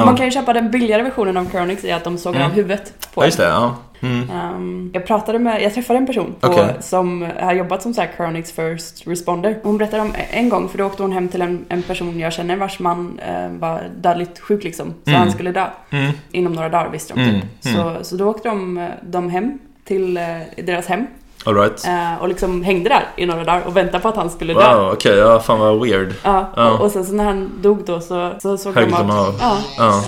Ja. Man kan ju köpa den billigare versionen av Chronix i att de sågar Mm. av huvudet på Ja, just det. Ja. Mm. Ehm, jag pratade med, jag träffade en person på, Okej. som har jobbat som så här Chronix First Responder. Hon berättade om en gång, för då åkte hon hem till en, en person jag känner vars man eh, var dödligt sjuk liksom. Så Mm. han skulle dö Mm. inom några dagar visste de typ. Mm, mm. Så, så då åkte de, eh, de hem till eh, deras hem All right. eh, och liksom hängde där i några dagar och väntade på att han skulle dö. Wow, okej. Ja, fan vad weird. Ja, Ja. Och, och sen så när han dog då så, så såg Högg de av. Ja, Ja.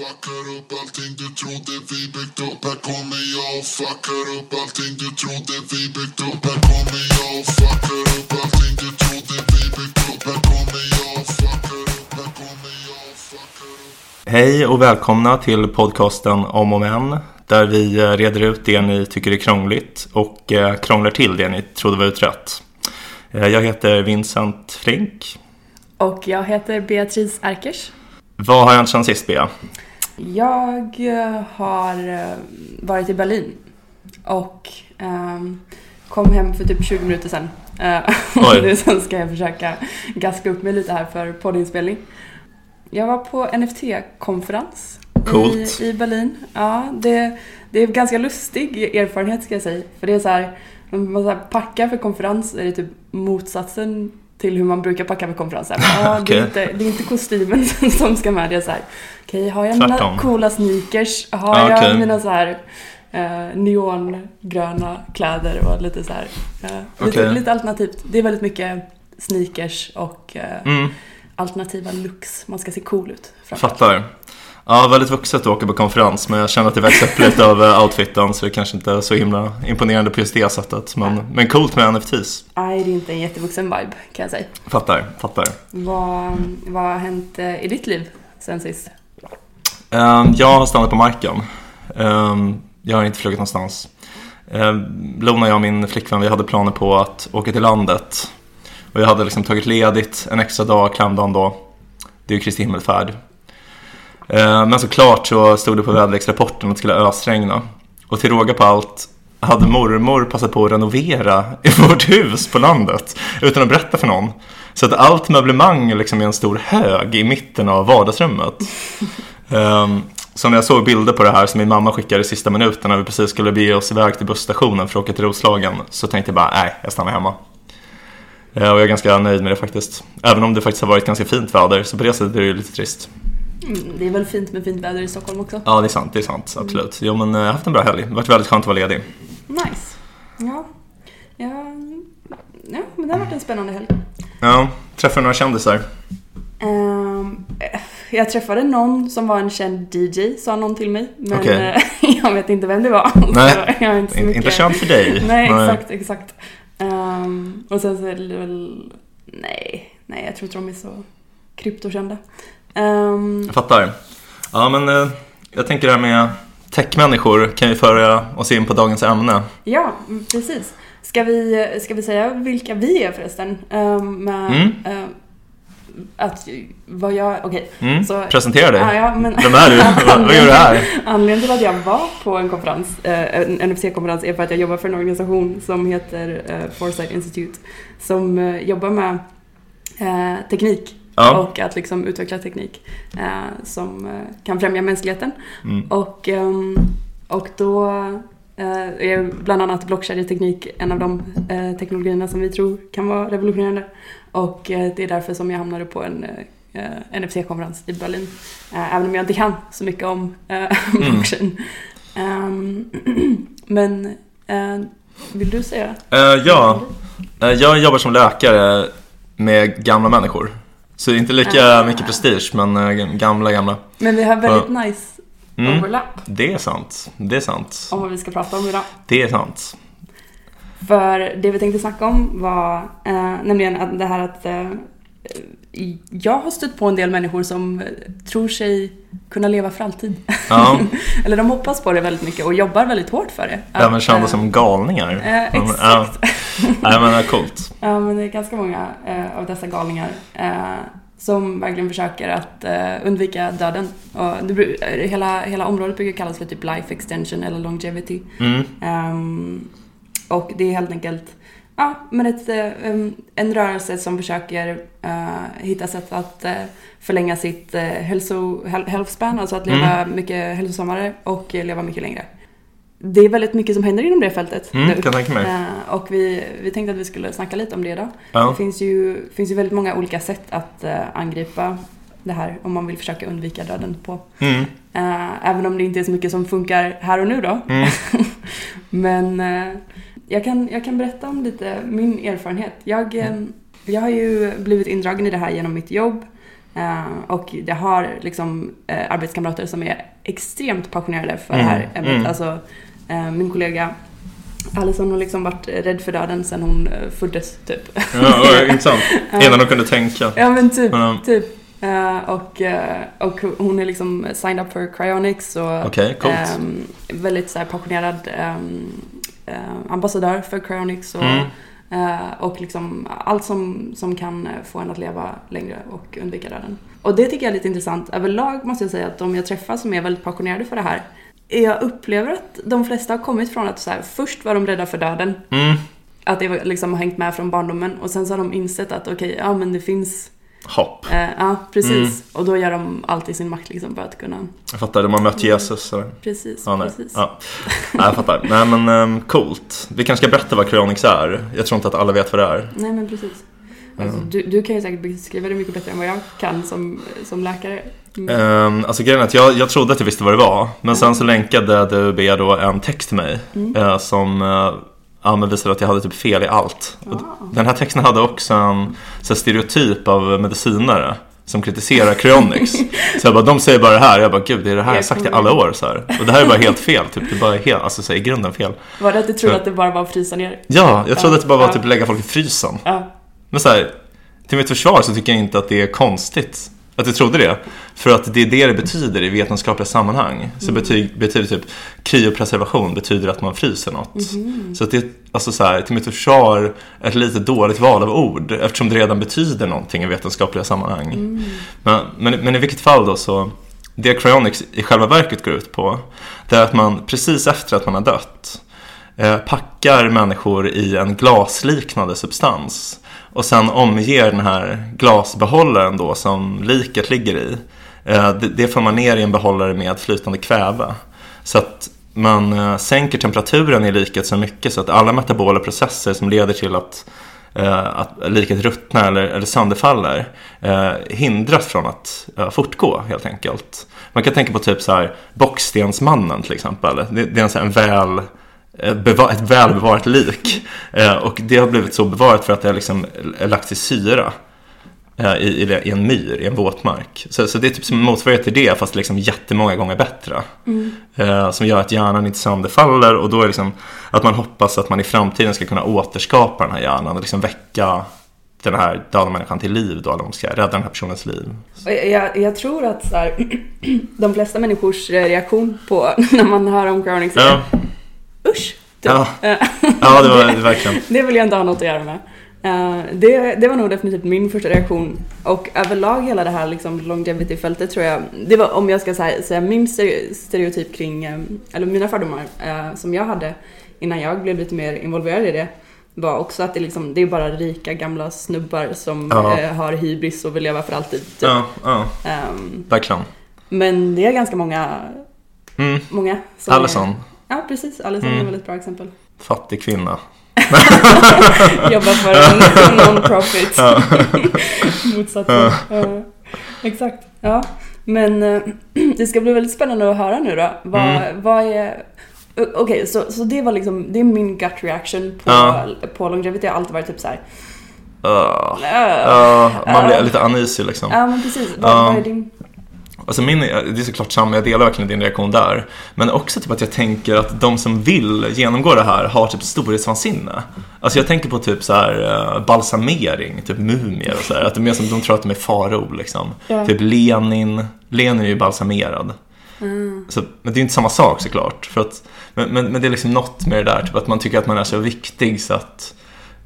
Hej och välkomna till podcasten Om och Men. Där vi eh, reder ut det ni tycker är krångligt och eh, krånglar till det ni trodde var utrett. Eh, Jag heter Vincent Frink. och jag heter Beatrice Erkers. Vad har hänt sen sist, Bea? Jag har varit i Berlin och ehm, kom hem för typ 20 minuter sedan. Nu sen ska jag försöka gaska upp mig lite här för poddinspelning. Jag var på NFT-konferens Coolt. i, i Berlin. Ja, det, det är en ganska lustig erfarenhet ska jag säga. För det är så här, man så här packar för konferens är det typ motsatsen till hur man brukar packa för konferenser. Ja, det, Okej. är inte, det är inte kostymen som ska med. Det är så här, okej, har jag mina coola sneakers? Har Ja, jag mina så här eh, neongröna kläder och lite så här, eh, lite, lite alternativt. Det är väldigt mycket sneakers och eh, Mm, alternativa looks. Man ska se cool ut. fattar. Ja, väldigt vuxet att åka på konferens men jag känner att det växer upp lite av eh, outfiten så det kanske inte är så himla imponerande på just det sättet. Men, men coolt med NFTs. Nej, det är inte en jättevuxen vibe kan jag säga. Fattar, fattar. Vad, vad har hänt eh, i ditt liv sen sist? Ehm, Jag har stannat på marken. Ehm, Jag har inte flugit någonstans. Ehm, Lona, jag och min flickvän, vi hade planer på att åka till landet. Och jag hade liksom tagit ledigt en extra dag, klämdagen då. Det är ju Kristi himmelfärd. Eh, men såklart så stod det på väderleksrapporten att det skulle ösregna. Och till råga på allt hade mormor passat på att renovera i vårt hus på landet utan att berätta för någon. Så att allt möblemang liksom är en stor hög i mitten av vardagsrummet. Ehm, um, så när jag såg bilder på det här som min mamma skickade i sista minuten när vi precis skulle bege oss iväg till busstationen för att åka till Roslagen så tänkte jag bara, nej, jag stannar hemma. Eh, och jag är ganska nöjd med det faktiskt. Även om det faktiskt har varit ganska fint väder, så på det sättet är det ju lite trist. Mm, det är väl fint med fint väder i Stockholm också. Ja, det är sant, det är sant, absolut. Jo, men eh, jag har haft en bra helg. Det har varit väldigt skönt att vara ledig. Nice. Ja. Ja, ja men det har varit en spännande helg. Ja, träffade några kändisar. Eh, jag träffade någon som var en känd DJ, sa någon till mig. Men Okej. eh, jag vet inte vem det var. Nej, jag inte, mycket... inte känd för dig. Nej, exakt, exakt. Ehm, och sen så är det väl... Nej, nej, jag tror inte de är så kryptokända. Um, Jag fattar. Ja, men eh, jag tänker det här med techmänniskor kan ju föra oss in på dagens ämne. ja, mm, precis. Ska vi, ska vi säga vilka vi är förresten? Um, med, Mm. ehm, att vad jag... Okej. Mm. Så- Presentera dig. Ja, ja, men, Vem är du? Vad, gör du här? Anledningen till att jag var på en konferens, eh, en NFC-konferens, är för att jag jobbar för en organisation som heter eh, Foresight Institute. Som eh, jobbar med eh, teknik Ja. och att liksom utveckla teknik eh, som eh, kan främja mänskligheten. Mm. Och, ehm, och då eh, är bland annat blockkedjeteknik en av de eh, teknologierna som vi tror kan vara revolutionerande. Och det är därför som jag hamnade på en NFC-konferens i Berlin. Även om jag inte kan så mycket om blockchain. Ehm, men vill du säga? Eh, ja, jag jobbar som läkare med gamla människor. Så det är inte lika Ah. mycket prestige, men eh, gamla, gamla. Men vi har väldigt Ja. nice Mm. overlap Det är sant. Det är sant. om vad vi ska prata om idag. Det är sant. För det vi tänkte snacka om var eh, nämligen att det här att eh, jag har stött på en del människor som eh, tror sig kunna leva för alltid. Ja, Eller de hoppas på det väldigt mycket och jobbar väldigt hårt för det. även Att, kända eh, som galningar. Ja, exakt. Ja, Nej, men det är coolt. Ja, men det är ganska många eh, av dessa galningar som verkligen försöker att undvika döden. Och det, hela, hela området brukar kallas för typ life extension eller longevity. Mm. Ehm, och det är helt enkelt Ja, men ett, eh, en rörelse som försöker eh, hitta sätt att eh, förlänga sitt uh, hälso, hel- health span, alltså att leva mycket hälsosammare och leva mycket längre. Det är väldigt mycket som händer inom det fältet Mm, nu. kan tänka mig. Eh, och vi, vi tänkte att vi skulle snacka lite om det idag. Det Ja. finns ju, finns ju väldigt många olika sätt att angripa det här om man vill försöka undvika döden på. Mm. Även om det inte är så mycket som funkar här och nu då. Mm. Men jag, kan, jag kan berätta om lite min erfarenhet. Jag, eh, jag har ju blivit indragen i det här genom mitt jobb. eh, och jag har liksom eh, arbetskamrater som är extremt passionerade för det här Mm, ämnet. mm. Alltså, eh, min kollega Alison har liksom varit rädd för döden sedan hon föddes typ. Ja, intressant. Innan de kunde tänka. Ja men typ. Ja. typ. Och, och hon är liksom signed up för cryonics och coolt. ehm, väldigt så här, passionerad ehm, eh, ambassadör för cryonics och, Mm. eh, och liksom allt som, som kan eh, få en att leva längre och undvika döden. Och det tycker jag är lite intressant. Överlag måste jag säga att de jag träffar som är väldigt passionerade för det här jag upplever att de flesta har kommit från att så här, först var de rädda för döden, Mm. att det liksom har hängt med från barndomen och sen så har de insett att okej, ja men det finns Hopp. Eh, ja, precis. Mm. Och då gör de allt i sin makt liksom för att kunna... Jag fattar, de har mött Jesus. Så. Precis, Ja, nej. precis. Ja. Nej, jag fattar. Nej, men um, coolt. Vi kanske ska berätta vad cryonics är. Jag tror inte att alla vet vad det är. Nej, men precis. Alltså, Mm. du, du kan ju säkert beskriva det mycket bättre än vad jag kan som, som läkare. Mm. Um, alltså grejen är att jag, jag trodde att jag visste vad det var. Men sen så länkade DUB då en text till mig. Mm. eh, som uh, ja, men visade att jag hade typ fel i allt. Ah. Den här texten hade också en så stereotyp av medicinare. Som kritiserar cryonics. så jag bara, de säger bara det här. Jag bara, gud det är det här jag sagt i alla år. Så här. Och det här är bara helt fel. Typ, det är bara helt, alltså så här, i grunden fel. Var det att du trodde Så- att det bara var att frysa ner? Ja, jag trodde att det bara var Ja. typ lägga folk i frysen. Ja. Men så här, till mitt försvar så tycker jag inte att det är konstigt att du trodde det. För att det är det det betyder i vetenskapliga sammanhang. Så betyg, betyder typ kryopreservation betyder att man fryser något. Så att det är alltså så här, till mitt försvar ett lite dåligt val av ord eftersom det redan betyder någonting i vetenskapliga sammanhang. Men, men, men i vilket fall då så det cryonics i själva verket går ut på det är att man precis efter att man har dött eh, packar människor i en glasliknande substans och sen omger den här glasbehållaren då som liket ligger i. Eh, det, får man ner i en behållare med flytande kväve. Så att man eh, sänker temperaturen i liket så mycket så att alla metabola processer som leder till att, eh, att liket ruttnar eller, eller sönderfaller hindras från att fortgå helt enkelt. Man kan tänka på typ så här Bockstensmannen till exempel. Det, det är en, så här, en väl ett välbevarat lik. Eh, och det har blivit så bevarat för att det har liksom lagts i syra eh, i, i, en myr, i en våtmark. Så, så det är typ som en motsvarighet till det fast liksom jättemånga gånger bättre. Eh, som gör att hjärnan inte sönderfaller och då är liksom att man hoppas att man i framtiden ska kunna återskapa den här hjärnan och liksom väcka den här döda människan till liv då, eller om ska rädda den här personens liv. Jag, jag tror att så här, de flesta människors reaktion på när man hör om är Ja, usch! Typ. ja, ja det var det verkligen. Det vill jag inte ha något att göra med. Eh, det, det var nog definitivt min första reaktion. Och överlag hela det här liksom longevity-fältet tror jag, det var om jag ska säga, säga min stere- stereotyp kring, eh, eller mina fördomar eh, som jag hade innan jag blev lite mer involverad i det var också att det, liksom, det är bara rika gamla snubbar som Ja. eh, har hybris och vill leva för alltid. Typ. Ja, ja, Ehm, verkligen. men det är ganska många, Mm. många som Allison, Är, ja precis, Allison är Mm. ett väldigt bra exempel. fattig kvinna. Jobbar för en non-profit. Ja. Motsatsen. Ja. Exakt. Ja. Men eh, det ska bli väldigt spännande att höra nu då. Vad, Mm. vad är... Okej, så, så det var liksom, det är min gut reaction på, Ja. på longevity. Jag har alltid varit typ såhär... Uh, Uh, man blir lite uneasy liksom. Ja men precis. Vad, Ja. vad är din... Alltså min, det är såklart samma, jag delar verkligen din reaktion där. Men också typ att jag tänker att de som vill genomgå det här har typ storhetsvansinne. Alltså jag tänker på typ så här eh, balsamering, typ mumier och så här. Att de, är som, de tror att de är farao liksom. Ja. Typ Lenin, Lenin är ju balsamerad. Mm. Så, men det är ju inte samma sak såklart. För att, men, men, men det är liksom något med det där, typ att man tycker att man är så viktig så att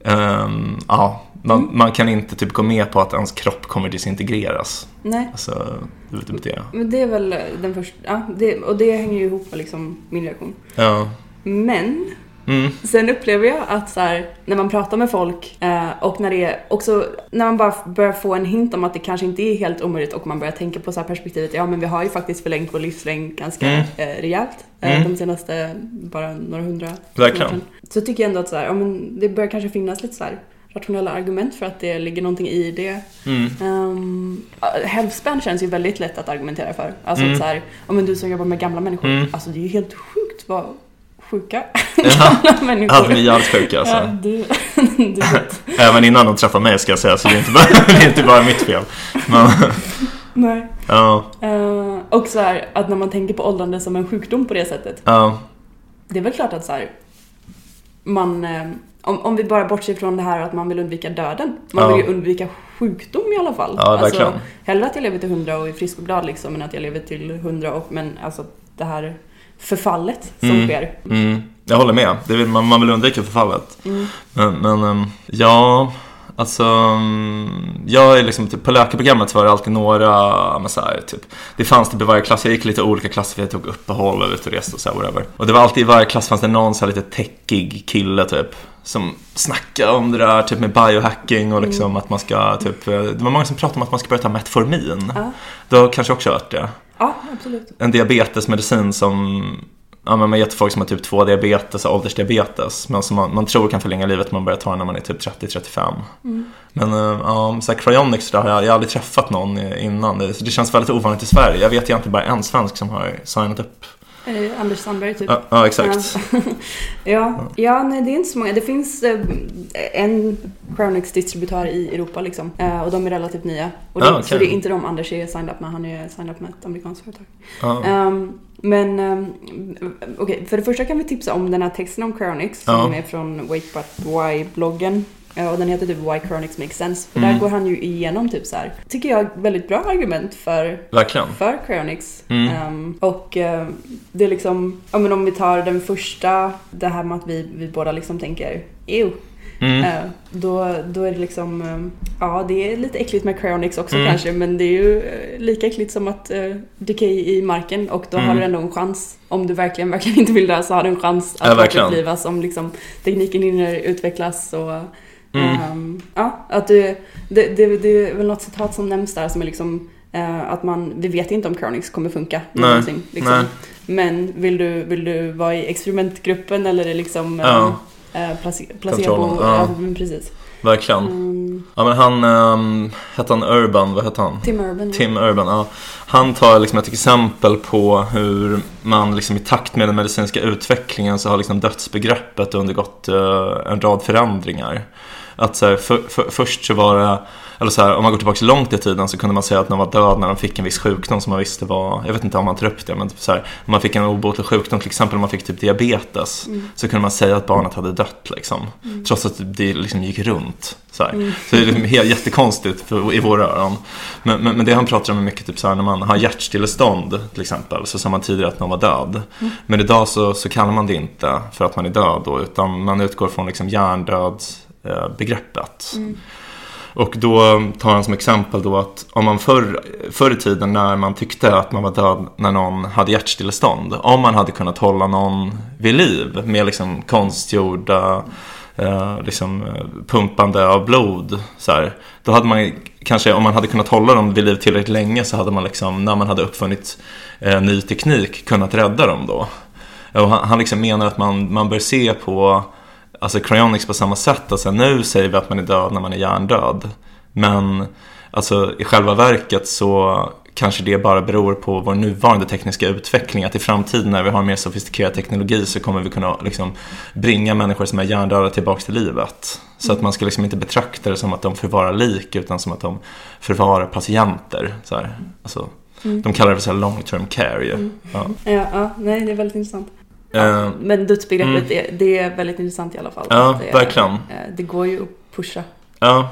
ehm, ja, man, Mm. man kan inte typ gå med på att ens kropp kommer disintegreras. Nej. Alltså, det typ det. Men det är väl den första... Ja, det, och det hänger ju ihop med liksom min reaktion. Ja. Men Mm. Sen upplever jag att så här, när man pratar med folk eh, och när det är också när man bara börjar få en hint om att det kanske inte är helt omöjligt och man börjar tänka på så här perspektivet, ja men vi har ju faktiskt förlängt vår livslängd ganska Mm. eh, rejält eh, Mm. de senaste bara några hundra Verkligen. åren. Så tycker jag ändå att så här, ja, men det börjar kanske finnas lite så här rationella argument för att det ligger någonting i det. Mm. Um, Healthspan känns ju väldigt lätt att argumentera för. Alltså Mm. att så här, ja, men du som jobbar med gamla människor, Mm. alltså det är ju helt sjukt vad sjuka gamla människor Ja, de är jävligt sjuka alltså. Ja, du, du. Även innan de träffade mig ska jag säga, så det är inte bara, det är inte bara mitt fel. Men, Nej. ja, Eh, och så här, att när man tänker på åldrande som en sjukdom på det sättet. ja, Det är väl klart att så här, man, eh, om, om vi bara bortser från det här att man vill undvika döden. Man Ja. vill ju undvika sjukdom i alla fall. Ja. Alltså, hellre att jag lever till 100 och är frisk och glad liksom, än att jag lever till 100 och men alltså det här förfallet som Mm. sker. mm, jag håller med. Vill, man, man vill undvika förfallet. Mm. Men, men ehm, ja, alltså mm, jag är liksom, typ, på läkarprogrammet var det alltid några, men så här, typ, det fanns typ i varje klass, jag gick lite olika klasser för jag tog uppehåll och ute och reste och så här, whatever. Och det var alltid i varje klass fanns det någon så här lite techig kille typ. Som snackade om det där typ med biohacking och liksom att man ska typ, eh, det var många som pratade om att man ska börja ta Metformin. Ja. Du har kanske också hört det? ja, absolut. en diabetesmedicin som Ja, men man till folk som har typ 2 diabetes och åldersdiabetes men som man, man tror kan förlänga livet man börjar ta den när man är typ 30-35. Men äh, ja, så här, cryonics där jag, jag har aldrig träffat någon innan. Det, så det känns väldigt ovanligt i Sverige. Jag vet egentligen bara en svensk som har signat upp. Eh, Anders Sandberg typ. Ja, ja exakt. Ja, ja nej, det är inte så många. Det finns eh, en Cronix-distributör i Europa liksom. Eh, och de är relativt nya. Och det, Ah, okej. Så det är inte de Anders är signed up med. Han är signed up med ett amerikanskt företag. Ja. Ehm, men ehm, okej, för det första kan vi tipsa om den här texten om Cronix som Ja. är från Wait But Why-bloggen. Eh, och den heter typ Why Cronix Makes Sense. För Mm. där går han ju igenom typ så här. tycker jag, väldigt bra argument för Verkligen. för Cronix. Mm. Ehm, och eh, det är liksom, ja men om vi tar den första, det här med att vi, vi båda liksom tänker ew. Mm. Eh, då, då är det liksom, ja det är lite äckligt med Cryonics också Mm. kanske men det är ju lika äckligt som att uh, decay i marken och då Mm. har du ändå en chans. Om du verkligen, verkligen inte vill dö så har du en chans Ja, att verkligen. återupplivas om liksom tekniken hinner utvecklas och Mm. ehm, ja, att du, det, det, det är väl något citat som nämns där som är liksom eh, att man, vi vet inte om Cronix kommer funka Nej. Liksom. nej. Men vill du, vill du vara i experimentgruppen eller är liksom Ja. eh, eh, place, placebo? Ja. Ja, precis. Verkligen. Mm, Ja men han, um, hette han Urban, vad hette han? Tim Urban. ja. Tim Urban, ja. Han tar liksom ett exempel på hur man liksom i takt med den medicinska utvecklingen så har liksom dödsbegreppet undergått eh, en rad förändringar. Att så här, för, för, först så var det, eller så här, om man går tillbaka långt i tiden så kunde man säga att någon var död när de fick en viss sjukdom som man visste var, jag vet inte om man tar upp det, men typ så här, om man fick en obotlig sjukdom, till exempel om man fick typ diabetes, så kunde man säga att barnet hade dött liksom. Trots att det liksom gick runt. Så, här. så det är liksom helt jättekonstigt för, i våra öron. Men, men, men det han pratar om är mycket typ så här, när man har hjärtstillestånd till exempel, så sa man tidigare att någon var död. Men idag så, så kallar man det inte för att man är död då, utan man utgår från liksom hjärndödsbegreppet. Och då tar han som exempel då att om man förr, förr i tiden när man tyckte att man var död när någon hade hjärtstillestånd. Om man hade kunnat hålla någon vid liv med liksom konstgjorda eh, liksom, eh, pumpande av blod. Så här, då hade man kanske, om man hade kunnat hålla dem vid liv tillräckligt länge så hade man liksom, när man hade uppfunnit eh, ny teknik, kunnat rädda dem då. Och han, han liksom menar att man, man bör se på alltså cryonics på samma sätt. Alltså, nu säger vi att man är död när man är hjärndöd. Men alltså, i själva verket så kanske det bara beror på vår nuvarande tekniska utveckling. Att i framtiden när vi har mer sofistikerad teknologi så kommer vi kunna liksom, bringa människor som är hjärndöda tillbaka till livet. Så att man ska liksom inte betrakta det som att de förvarar lik utan som att de förvarar patienter. Så här. Alltså, De kallar det för så long term care ju. Ja. Ja, ja, nej det är väldigt intressant. Eh, Men dödsbegreppet, det, det är väldigt intressant i alla fall. Ja, det, är- verkligen. eh, Det går ju att pusha. Ja.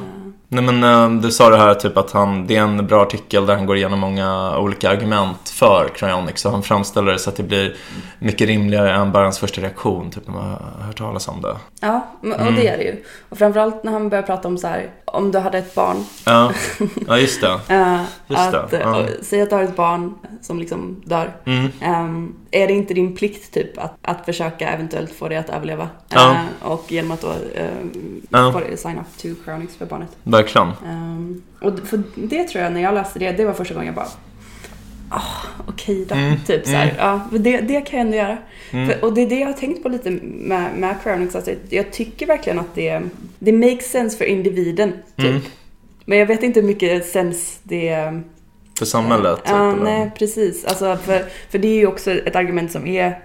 Nej men eh, du sa det här typ att han, det är en bra artikel där han går igenom många olika argument för cryonics så han framställer det så att det blir mycket rimligare än bara hans första reaktion typ när man har hört talas om det. Ja, och Mm. det är det ju. Och framförallt när han börjar prata om så här, om du hade ett barn. Ja, ja just det. Just det, att, ja. och, säg att du har ett barn som liksom dör. Mm. Ehm, är det inte din plikt typ att, att försöka eventuellt få det att överleva? Ja. Eh, och genom att då um, Ja. få det, sign up to cryonics för barnet. Verkligen. Ehm, och för det tror jag, när jag läste det, det var första gången jag bara Ah, okej då. Mm, Typ så mm. Ja, men det, det kan jag ändå göra. Mm. För, och det är det jag har tänkt på lite med, med cryonics. Alltså, jag tycker verkligen att det, det makes sense för individen. Typ. Mm. Men jag vet inte hur mycket sens det... För samhället Ja, eller? nej, precis. Alltså, för, för det är ju också ett argument som är.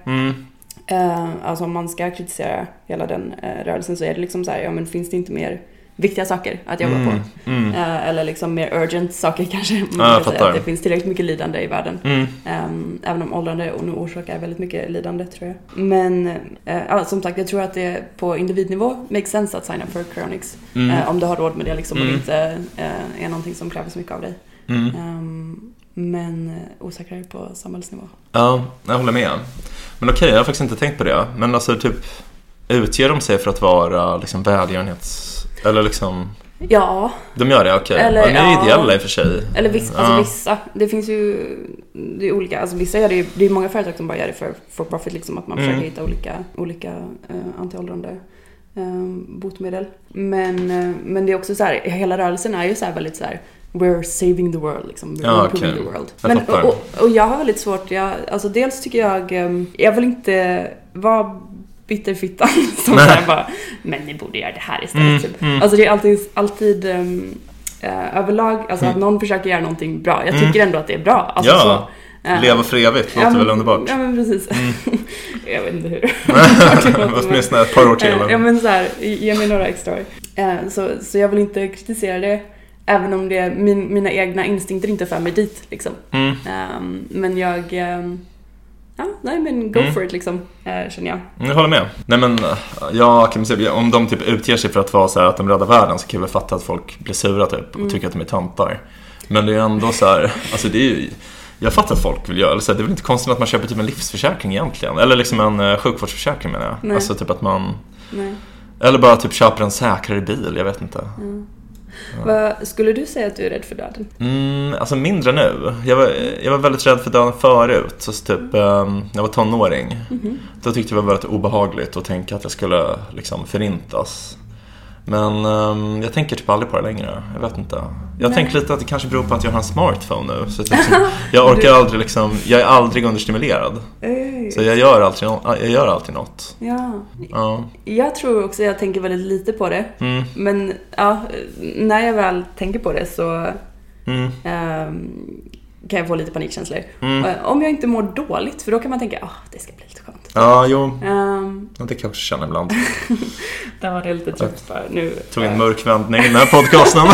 Eh, alltså om man ska kritisera hela den eh, rörelsen så är det liksom så här, ja men finns det inte mer viktiga saker att jobba Mm. på? Mm. Eh, eller liksom mer urgent saker kanske. Man Ja, jag fattar. att det finns tillräckligt mycket lidande i världen. Mm. Ehm, även om åldrande och nu orsakar väldigt mycket lidande tror jag. Men eh, som sagt, jag tror att det på individnivå makes sense att signa för chronics. Mm. Eh, om du har råd med det liksom och det Mm. inte eh, är någonting som kräver så mycket av dig. Mm. Ehm, men osäkrare på samhällsnivå. Ja, jag håller med. Men okej, jag har faktiskt inte tänkt på det. Men alltså typ, utger de sig för att vara liksom välgörenhets... Eller liksom... Ja, De gör det, okej. Eller, ja, ni är ja. ideella i och för sig. Eller vissa, alltså Ja. vissa. Det finns ju det är olika. Alltså vissa gör det ju, det är många företag som bara gör det för, for profit liksom. Att man Mm. försöker hitta olika, olika uh, antiåldrande eh, botemedel. Men, eh, men det är också så här, hela rörelsen är ju så här väldigt så här We're saving the world liksom. We're Ja, okej. the world. Jag Men, fattar. och, och, och jag har väldigt svårt, jag, alltså dels tycker jag, eh, jag vill inte vara bitterfittan som såhär bara Men ni borde göra det här istället Mm, typ. mm. Alltså det är alltid, alltid ehm, eh, överlag, alltså Mm. att någon försöker göra någonting bra. Jag Mm. tycker ändå att det är bra. Alltså, Ja, så, eh, Leva för evigt, låter ja, väl underbart? Ja men precis. Mm. jag vet inte hur. Åtminstone ett par år till. Eller? Ja men så här, ge mig några extra år. Så, så jag vill inte kritisera det. Även om det, min, mina egna instinkter inte för mig dit liksom. Ehm, men jag, ehm, ja nej men go Mm. for it liksom, eh, känner jag. Jag håller med. Nej men, ja, kan man säga, om de typ utger sig för att vara så här att de räddar världen så kan jag väl fatta att folk blir sura typ och Mm. tycker att de är töntar. Men det är ändå så här, alltså det är ju, jag fattar att folk vill göra så här, det är väl inte konstigt att man köper typ en livsförsäkring egentligen. Eller liksom en eh, sjukvårdsförsäkring menar jag. Nej. Alltså typ att man, Nej. eller bara typ köper en säkrare bil, jag vet inte. Mm. Vad, skulle du säga att du är rädd för döden? Mm, alltså mindre nu. Jag var, jag var väldigt rädd för döden förut. Så typ, när jag var tonåring. Mhm. Då tyckte jag det var väldigt obehagligt att tänka att jag skulle liksom förintas. Men ehm, jag tänker typ aldrig på det längre. Jag vet inte. Jag tänker lite att det kanske beror på att jag har en smartphone nu. Så liksom, jag orkar aldrig liksom, jag är aldrig understimulerad. Ey. Så jag gör alltid, jag gör alltid något. Ja. Ja. Jag tror också jag tänker väldigt lite på det. Mm, Men ja, när jag väl tänker på det så mm, ehm, kan jag få lite panikkänslor. mm. Eh, Om jag inte mår dåligt, för då kan man tänka att det ska bli lite skönt. Ja, jo. Um, Det kan jag också känna ibland. där var det lite trött bara nu. Tog en mörk vändning i den här podcasten.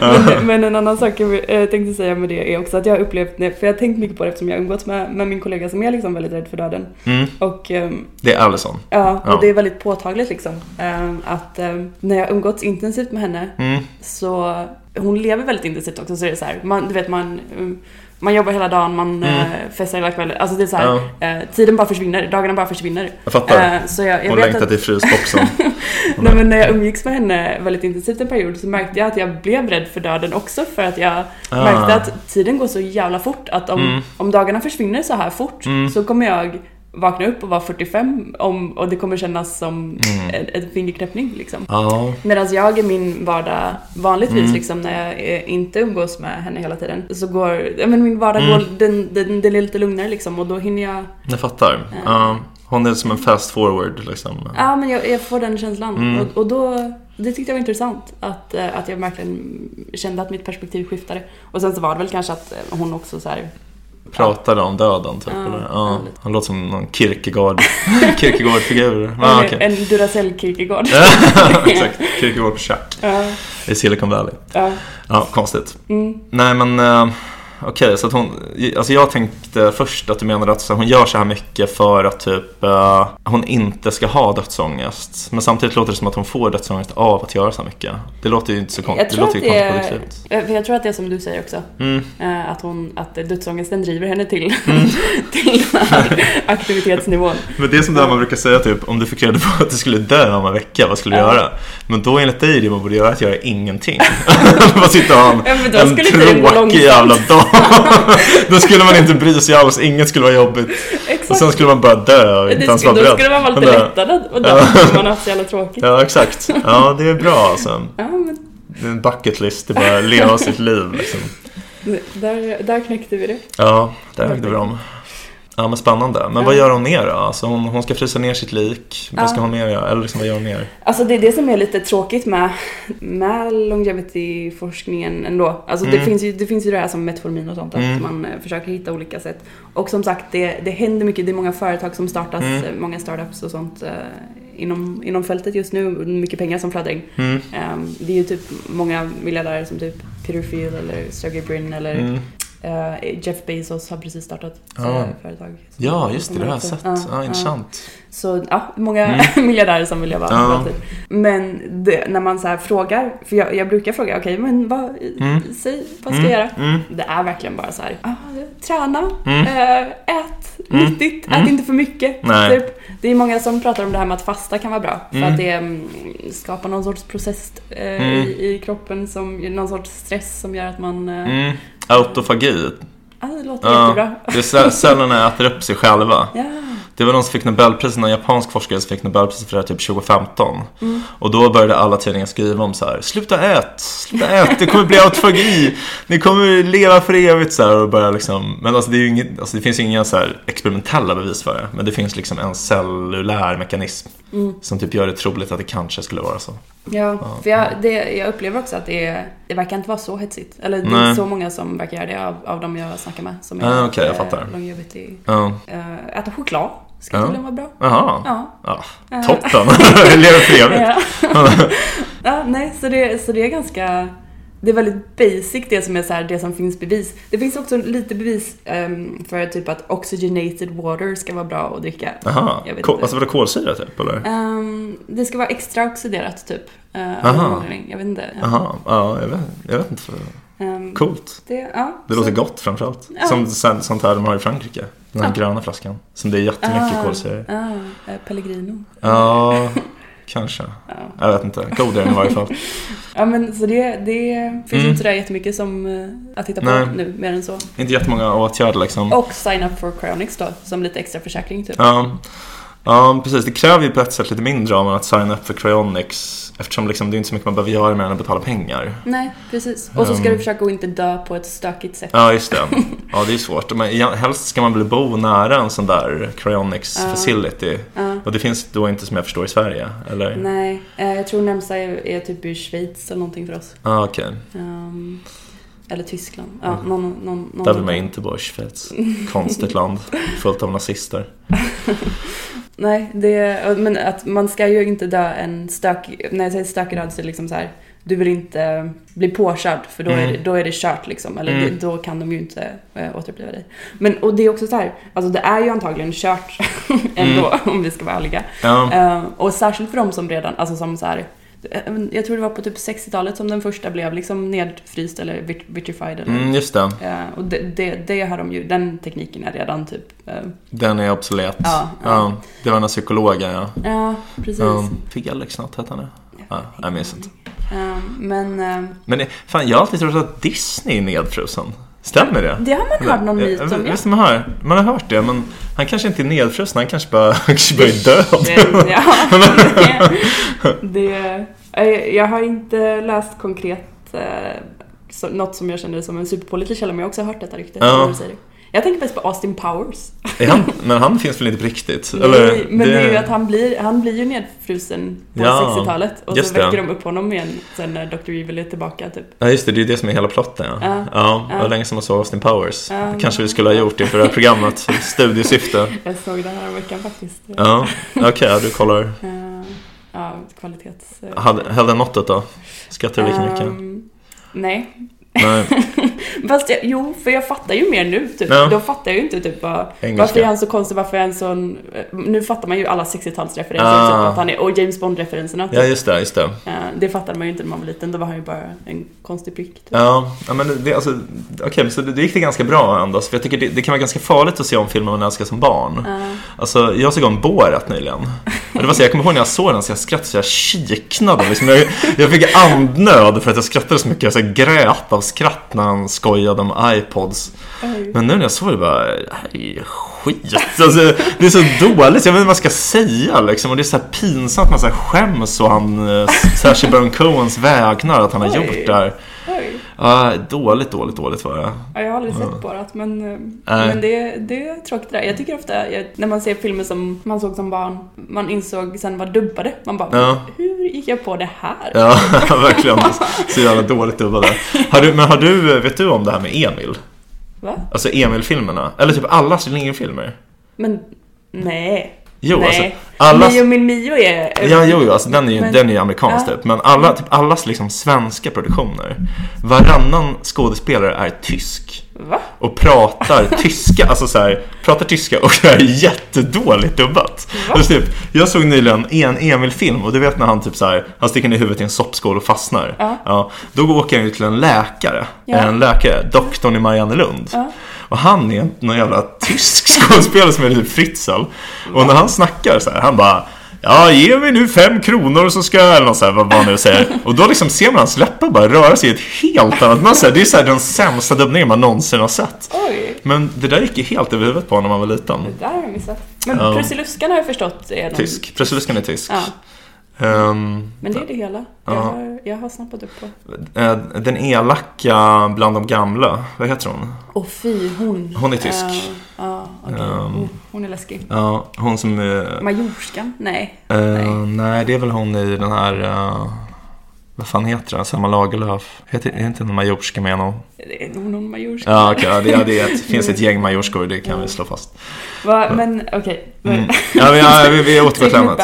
men, men en annan sak jag eh, tänkte säga med det är också att jag har upplevt, för jag har tänkt mycket på det eftersom jag har umgåtts med, med min kollega som är liksom väldigt rädd för döden. Mm, Och ehm, det är Allison. ja, och Ja. det är väldigt påtagligt liksom. ehm, att när jag umgåtts intensivt med henne Mm, så hon lever väldigt intensivt också så det är så här, man, du vet man um, man jobbar hela dagen, man Mm. eh, festar hela kvällen. Alltså det är så här, eh, tiden bara försvinner, dagarna bara försvinner. jag fattar. Eh, så jag, jag Hon längtar att, till frysboxen. nej, men när jag umgicks med henne väldigt intensivt en period så märkte jag att jag blev rädd för döden också för att jag Ah. märkte att tiden går så jävla fort att om, Mm. om dagarna försvinner så här fort Mm. så kommer jag vakna upp och vara 45 om, och det kommer kännas som Mm. en, en fingerknäppning liksom. Ja. Medan jag i min vardag vanligtvis Mm. liksom när jag eh, inte umgås med henne hela tiden så går, men min vardag Mm. går, den, den, den är lite lugnare liksom och då hinner jag, Jag fattar. Ja. Hon är som en fast forward liksom. ja men jag, jag får den känslan Mm. och, och då, det tyckte jag var intressant att, eh, att jag verkligen kände att mitt perspektiv skiftade. Och sen så var det väl kanske att eh, hon också så här, Pratade om döden typ. Ja, eller? ja. Han låter som någon Kierkegaard, Kierkegaard-figur. Ah, en, okej. en Duracell-Kierkegaard. Exakt, Kierkegaard på Tjack ja, i Silicon Valley. ja, Ja, konstigt. mm, Nej men, Okej, så att hon, alltså jag tänkte först att du menade att hon gör så här mycket för att typ eh, hon inte ska ha dödsångest. Men samtidigt låter det som att hon får dödsångest av att göra så här mycket. Det låter ju inte så Jag konstigt. Det tror, att låter ju kontraproduktivt. jag jag tror att det är som du säger också. Mm. eh, Att, hon, att dödsångesten driver henne till, till den här aktivitetsnivån. Men det är som det här man brukar säga typ, om du fick reda på att du skulle dö om en vecka, vad skulle du Ja. göra? Men då enligt dig, det man borde göra är att göra ingenting. Bara sitta och ha en, Ja, en tråkig jävla dag. Då skulle man inte bry sig alls, inget skulle vara jobbigt. Och Exakt. sen skulle man bara dö och inte ens vara då beredd. skulle man vara lite lättad att dö man har haft så jävla tråkigt. Ja, exakt. Ja, det är bra alltså. Ja, men Det är en bucket list, det är bara att leva sitt liv liksom. där, där knäckte vi det. Ja, där högg det bra om. Ja, men spännande. Men vad gör hon mer då? Alltså hon, hon ska frysa ner sitt lik. Vad ska Ja. hon mer göra? Eller liksom, vad gör hon mer? Alltså det är det som är lite tråkigt med, med longevity-forskningen ändå. Alltså det, Mm. finns ju, det finns ju det här som metformin och sånt, att Mm. man eh, försöker hitta olika sätt. Och som sagt, det, det händer mycket. Det är många företag som startas, Mm. eh, många startups och sånt eh, inom, inom fältet just nu. Mycket pengar som flödar in. Mm. Ehm, det är ju typ många miljardärer som typ Peter Thiel eller Sergey Brin eller Mm. Jeff Bezos har precis startat Ja. eh, företag. Ja, just det. Det har jag sett. Ja, Ja, intressant. Så ja, många Mm. miljardärer som vill leva Ja. för alltid. Men det, när man så här frågar, för jag, jag brukar fråga, okej men vad, Mm. säg, vad ska jag göra? Mm. Det är verkligen bara så här, ah, träna, Mm. eh, ät Mm. nyttigt, Mm. ät inte för mycket. Nej. Typ. Det är många som pratar om det här med att fasta kan vara bra. För Mm. att det mm, skapar någon sorts process eh, Mm. i, i kroppen, som, någon sorts stress som gör att man... Eh, Mm. Autofagi. ah, det låter Ja, jättebra. det är cellerna äter upp sig själva. Ja. Det var någon som fick Nobelpriset, någon japansk forskare som fick Nobelpriset för det här typ 2015. Mm. Och då började alla tidningar skriva om så här: sluta ät, sluta ät, det kommer bli autofagi, ni kommer leva för evigt så här och börja liksom, men alltså det, ju inget, alltså det finns ju inga så här experimentella bevis för det, men det finns liksom en cellulär mekanism Mm. som typ gör det troligt att det kanske skulle vara så. Ja, för jag, det, jag upplever också att det, är, det verkar inte vara så hetsigt. Eller det är Nej. så många som verkar göra det av, av de jag snackar med. Som Ah, okej, jag eh, fattar. longevity. Ja, Eh, äta choklad ska Ja. tydligen vara bra. jaha, Ja. ja, Eh, toppen, lever för evigt. ja. ja, nej, så det, så det är ganska... Det är väldigt basic det som är så här, det som finns bevis. Det finns också lite bevis ehm, för typ att oxygenated water ska vara bra att dricka. Jaha, Jag vet Kol- inte. alltså var det kolsyra typ eller? Ehm, det ska vara extra oxiderat typ. Uh, Aha. jag vet inte. Jaha, ja, jag vet, jag vet inte. Ehm, Coolt. det, ja, Det så- låter gott framförallt. Ja. Som sånt sånt här de har i Frankrike. Den här Ja. gröna flaskan. Som det är jättemycket Ah, kolsyra i. Ah, eh, Pellegrino. Ja, kanske. Ja. Jag vet inte. Godare i varje fall. ja, men så det, det finns Mm. inte sådär jättemycket som eh, att titta på Nej. nu, mer än så. Inte jättemånga åtgärder liksom. Och sign up for cryonics då, som lite extra försäkring typ. Ja. Ja, precis. Det kräver ju på ett sätt lite mindre av en att signa upp för cryonics. Eftersom liksom, det är inte så mycket man behöver göra mer än att betala pengar. Nej, precis. Och så ska Um. du försöka att inte dö på ett stökigt sätt. Ja, just det. Ja, det är svårt. Men helst ska man väl bo nära en sån där cryonics Ja. facility. Ja. Och det finns då inte som jag förstår i Sverige, eller? Nej, eh, jag tror närmsta är, är typ i Schweiz eller någonting för oss. Ja, okej. Ehm, eller Tyskland. Ja, någon, någon, någon Där vill man inte bo i Schweiz. Konstigt land, fullt av nazister. Nej, det, men att man ska ju inte dö en stök... När jag säger stökig död så är det liksom så här. Du vill inte bli påkörd för då, är, Mm. det, då är det kört liksom. Eller Mm. det, då kan de ju inte äh, återuppliva dig. Men och det är också så här. Alltså det är ju antagligen kört ändå om vi ska vara ärliga. Ja, Eh, och särskilt för de som redan, alltså som så här. Eh, Jag tror det var på typ 60-talet som den första blev liksom nedfryst eller vit- vitrified. Eller, mm, just det. Eh, och det, det, det har de ju, den tekniken är redan typ... eh, Den är obsolet. Ja, Ja, ja. det var den här psykologen, ja. ja, precis. Um, Felix något hette han det? Ja, jag minns inte. Eh, men eh, Men fan, jag har alltid trott att Disney är nedfrusen. Stämmer det? det har man hört någon myt om. ja. Visst man har, man har hört det, men han kanske inte är nedfrusen, han kanske bara, han kanske bara är död. Ja, det, det, jag har inte läst konkret eh, så, något som jag känner som en superpålitlig källa, men jag har också hört detta rykte. Ja. Det. Jag tänker faktiskt på Austin Powers. Han, men han finns väl inte på riktigt? Nej, men det... är ju att han blir, han blir ju nedfrusen på Ja, 60-talet och så det. väcker de upp honom igen sen när Dr. Evil är tillbaka typ. Ja just det, det är det som är hela plotten ja. Ja. Ja, det var Ja. länge sedan man såg Austin Powers. Ja. Det kanske vi skulle ha gjort inför det här programmet, studiesyfte. Jag såg det här veckan faktiskt. Ja, okej, ja, du kollar. Ja, kvalitets... Hade- den måttet då? Skrattar du lika mycket? Ehm, nej. Fast jag, jo, för jag fattar ju mer nu typ. Ja. Då fattar jag ju inte typ Engelska. varför är han så konstig, varför är han sån... eh, Nu fattar man ju alla 60-talsreferenser Ah. typ, att han är, och James Bond-referenserna. Typ. Ja, just det, just det. Eh, det fattade man ju inte när man var liten, då var han ju bara en konstig prick. Typ. Ja, ja, men det, alltså, okej, men så det, gick det ganska bra ändå. För jag tycker det, det kan vara ganska farligt att se om filmer man älskar som barn. Ja. Alltså, jag såg om Borat nyligen. Och det var så, jag kommer ihåg när jag såg den så jag skrattade så jag kiknade. Liksom. Jag, jag fick andnöd för att jag skrattade så mycket. Jag så grät av skratt när han skojade om iPods. Oj. Men nu när jag såg det bara, det här är skit. Alltså, det är så dåligt, jag vet inte vad jag ska säga liksom. Och det är så här pinsamt, man så här skäms och han, eh, Sacha Baron Cohens vägnar att han har Oj. gjort det här. Oj. Ja, dåligt, dåligt, dåligt var det. Ja, jag har aldrig sett Borat, men, eh, men det, det är tråkigt det där. Jag tycker ofta, jag, när man ser filmer som man såg som barn, man insåg sen var dubbade. Man bara, Ja. hur gick jag på det här? Ja, verkligen. Så jävla dåligt dubbade. Har du, men har du, vet du om det här med Emil? Va? Alltså Emil-filmerna? Eller typ alla Astrid Lindgren-filmer? Men, nej. Jo, nej. alltså alla... Mio min Mio är... Ja, jo, jo, alltså den är ju, Men- den är ju amerikansk ja. typ. Men alla, typ allas liksom svenska produktioner. Varannan skådespelare är tysk. Va? Och pratar tyska, alltså så här, pratar tyska och det är jättedåligt dubbat. Alltså typ, jag såg nyligen en Emil-film och du vet när han typ så här, han sticker ner huvudet i en soppskål och fastnar. Ja. då åker han ju till en läkare, Ja. en läkare, doktorn i Mariannelund. Ja. Och han är någon jävla tysk skådespelare som är typ Fritzl. Och när han snackar så här, han bara Ja, ge mig nu fem kronor så ska jag, eller något så här, vad man nu säger. Och då liksom ser man hans läppar bara röra sig i ett helt annat mönster. Det är så här den sämsta dubbningen man någonsin har sett. Oj, Men det där gick ju helt över huvudet på när man var liten. det där har jag missat. Men Ja. Prussiluskan har jag förstått är någon... Tysk. Prussiluskan är tysk. Ja, Ehm, men det är det hela. Ja. Jag, har, jag har snappat upp på. eh, den elaka bland de gamla, vad heter hon? Åh fy, hon. Hon är tysk. Eh, Ja, okej. Ehm. Oh, hon är läskig. Ja, hon som... eh, Majorskan? Nej. Eh, Nej. nej. det är väl hon i den här... vad fan heter den? Selma Lagerlöf. Heter, är inte en majorska med någon? Det är nog någon majorska. Ja, ja, det, det är ett, finns ett gäng majorskor, det kan vi slå fast. Va, men okej. Mm. Men- Ja, ja, vi, vi återgår till ämnet.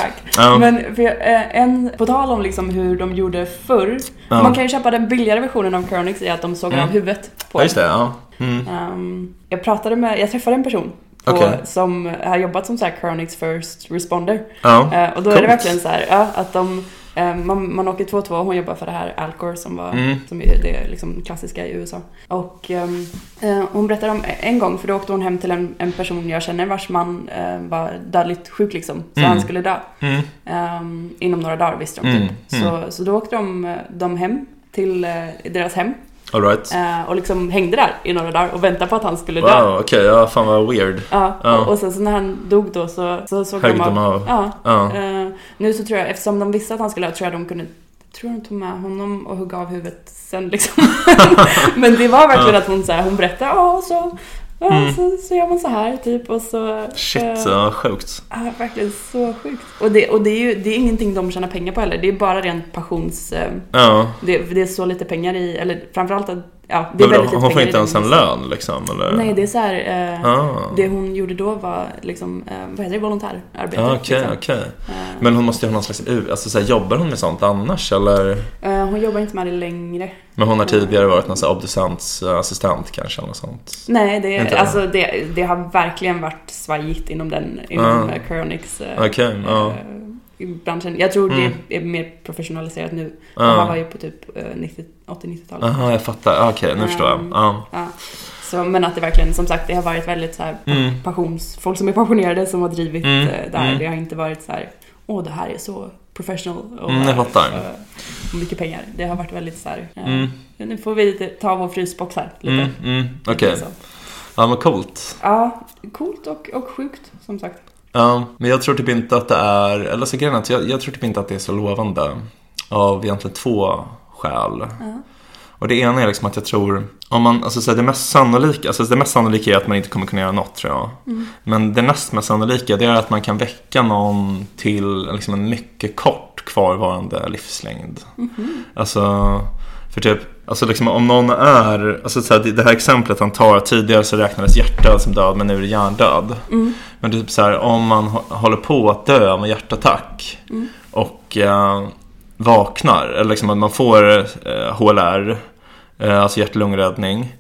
Men för, eh, en, på tal om liksom hur de gjorde förr. Ja. Man kan ju köpa den billigare versionen av Chronix i att de sågar Mm. av huvudet på Ja, just det. Ja. Mm. Ehm, jag pratade med, jag träffade en person på, Okej. som har jobbat som så här Chronix First Responder. Ja. Eh, och då är Coolt. det verkligen så här, ja, att de, man, man åker 2-2, hon jobbar för det här Alcor som var, Mm. som är det liksom klassiska i USA. Och ehm, eh, hon berättade om en gång, för då åkte hon hem till en, en person jag känner vars man eh, var dödligt sjuk liksom, så Mm. han skulle dö. Mm. Ehm, inom några dagar visste de Mm, typ. mm. Så, så då åkte de, eh, de hem till eh, deras hem All right. eh, och liksom hängde där i några dagar och väntade på att han skulle dö. Wow, okej. Ja, fan vad weird. Ja, Ja. Och, och sen så när han dog då så, så såg Högg de av. Ja. Ja. Eh, nu så tror jag, eftersom de visste att han skulle dö, tror jag de kunde tror de tog med honom och högg av huvudet sen liksom. Men det var verkligen att hon så här, hon berättade, ja så, ja, Mm. så, så gör man så här typ och så. Shit, eh, ja, sjukt. Ja, verkligen så sjukt. Och, det, och det är ju det är ingenting de tjänar pengar på heller. Det är bara rent passions... eh, Ja. Det, det är så lite pengar i, eller framförallt att, ja, det är Men väldigt lite hon får inte ens en lön liksom? Eller? Nej, det är så här, eh, Ah. det hon gjorde då var liksom, eh, vad heter det, volontärarbete. Ja, Okej, liksom. okej. Eh, Men hon måste ju ha någon slags... Alltså, så här, jobbar hon med sånt annars eller? eh, hon jobbar inte med det längre. Men hon har tidigare varit någon så här obducents eh, assistent kanske eller något sånt. Nej, det, Inte det? alltså, det, det har verkligen varit svajigt inom den, inom Ah. uh. Chronix eh, Okej, ja. eh, i branschen. Jag tror Mm. det är mer professionaliserat nu. Och han var ju på typ eh, 90 80-90-talet. Jaha, jag fattar. Okej, nu förstår jag. Ja. Ja. Så, men att det verkligen, som sagt, det har varit väldigt så här Mm. passions... Folk som är passionerade som har drivit Mm, eh, det här. mm. Det har inte varit så här, åh det här är så professional och, Mm, jag fattar. eh, och mycket pengar. Det har varit väldigt så här, eh, Mm. ja, nu får vi ta vår frysbox här. Lite. Mm, mm. Okej. Så. Ja, men coolt. Ja, coolt och, och sjukt som sagt. Ja, men jag tror typ inte att det är... Eller så grejen att jag, jag tror typ inte att det är så lovande. Av egentligen två skäl. Ja. Och det ena är liksom att jag tror, om man, alltså så det mest sannolika, alltså det mest sannolika är att man inte kommer kunna göra något tror jag. Mm. Men det näst mest sannolika det är att man kan väcka någon till liksom en mycket kort kvarvarande livslängd. Mhm. Alltså, för typ, alltså liksom om någon är, alltså så här, det- här exemplet han tar, tidigare så räknades hjärtdöd som död men nu är det hjärndöd. Mm. Men typ så här, om man hå- håller på att dö med hjärtattack Mm. och eh, vaknar, eller liksom att man får eh, HLR eh, alltså hjärt-lungräddning,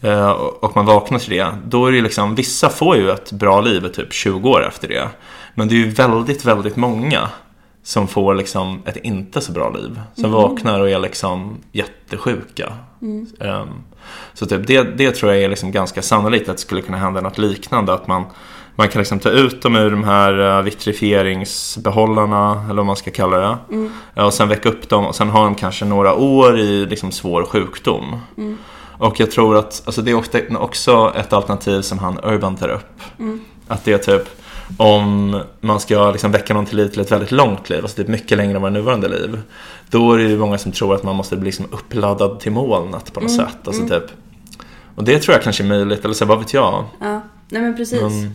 eh, och och man vaknar till det, då är det liksom, vissa får ju ett bra liv typ 20 år efter det. Men det är ju väldigt, väldigt många som får liksom ett inte så bra liv. Som vaknar och är liksom jättesjuka. Ehm, så typ det, det tror jag är liksom ganska sannolikt att det skulle kunna hända något liknande. Att man, man kan liksom ta ut dem ur de här uh, vitrifieringsbehållarna, eller vad man ska kalla det. Ja, Och sen väcka upp dem och sen har de kanske några år i liksom svår sjukdom. Och jag tror att alltså det är också ett alternativ som han Urban tar upp. Att det är typ om man ska liksom väcka någon till liv till ett väldigt långt liv, alltså typ mycket längre än våra nuvarande liv. Då är det ju många som tror att man måste bli liksom uppladdad till molnet på något sätt. Alltså typ. Och det tror jag kanske är möjligt, eller så, vad vet jag. Ja, nej men precis. Men-